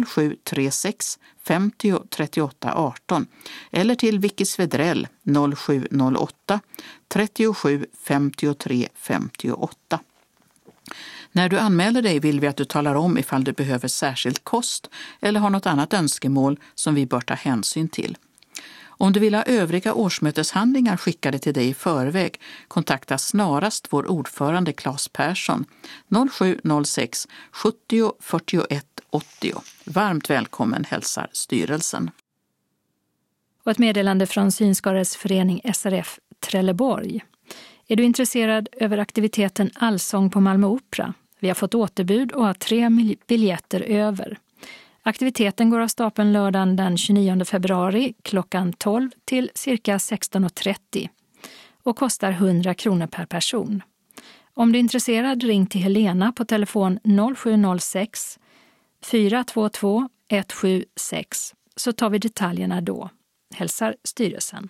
0736 50 38 18 eller till Vicky Svedrell 0708 37 53 58. När du anmäler dig vill vi att du talar om ifall du behöver särskild kost eller har något annat önskemål som vi bör ta hänsyn till. Om du vill ha övriga årsmöteshandlingar skickade till dig i förväg, kontakta snarast vår ordförande Claes Persson 0706 70 41 80. Varmt välkommen hälsar styrelsen. Och ett meddelande från Synskadades förening SRF Trelleborg. Är du intresserad över aktiviteten Allsång på Malmö Opera? Vi har fått återbud och har tre biljetter över. Aktiviteten går av stapeln lördagen den 29 februari klockan 12 till cirka 16.30 och kostar 100 kronor per person. Om du är intresserad, ring till Helena på telefon 0706 422 176 så tar vi detaljerna då. Hälsar styrelsen.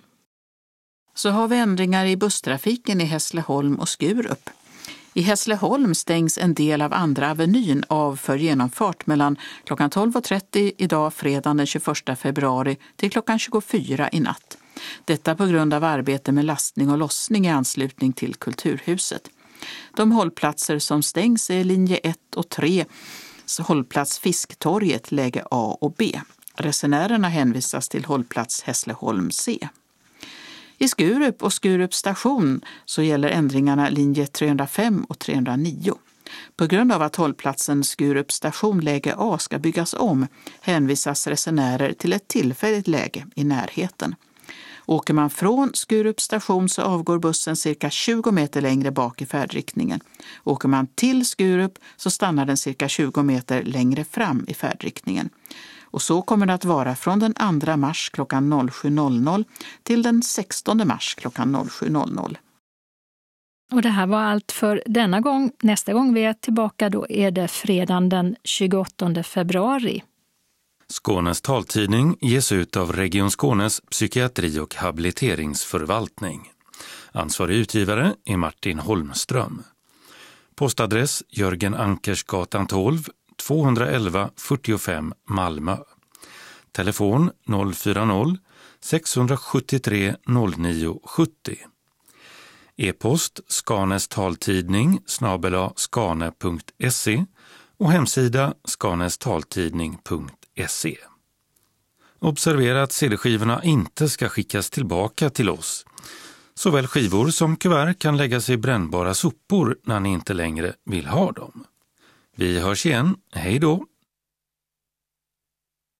Så har vi ändringar i busstrafiken i Hässleholm och Skurup. I Hässleholm stängs en del av Andra Avenyn av för genomfart mellan klockan 12.30 idag fredagen den 21 februari till klockan 24 i natt. Detta på grund av arbete med lastning och lossning i anslutning till Kulturhuset. De hållplatser som stängs är linje 1 och 3, hållplats Fisktorget läge A och B. Resenärerna hänvisas till hållplats Hässleholm C. I Skurup och Skurup station så gäller ändringarna linje 305 och 309. På grund av att hållplatsen Skurup station läge A ska byggas om hänvisas resenärer till ett tillfälligt läge i närheten. Åker man från Skurup station så avgår bussen cirka 20 meter längre bak i färdriktningen. Åker man till Skurup så stannar den cirka 20 meter längre fram i färdriktningen. Och så kommer det att vara från den 2 mars klockan 07.00 till den 16 mars klockan 07.00. Och det här var allt för denna gång. Nästa gång vi är tillbaka då är det fredagen den 28 februari. Skånes taltidning ges ut av Region Skånes psykiatri och habiliteringsförvaltning. Ansvarig utgivare är Martin Holmström. Postadress Jörgen Ankersgatan 12, 211 45 Malmö. Telefon 040-673 0970. E-post Skanes taltidning snabela skane.se och hemsida skanestaltidning.se. Observera att CD-skivorna inte ska skickas tillbaka till oss. Såväl skivor som kuvert kan läggas i brännbara sopor när ni inte längre vill ha dem. Vi hörs igen, hej då!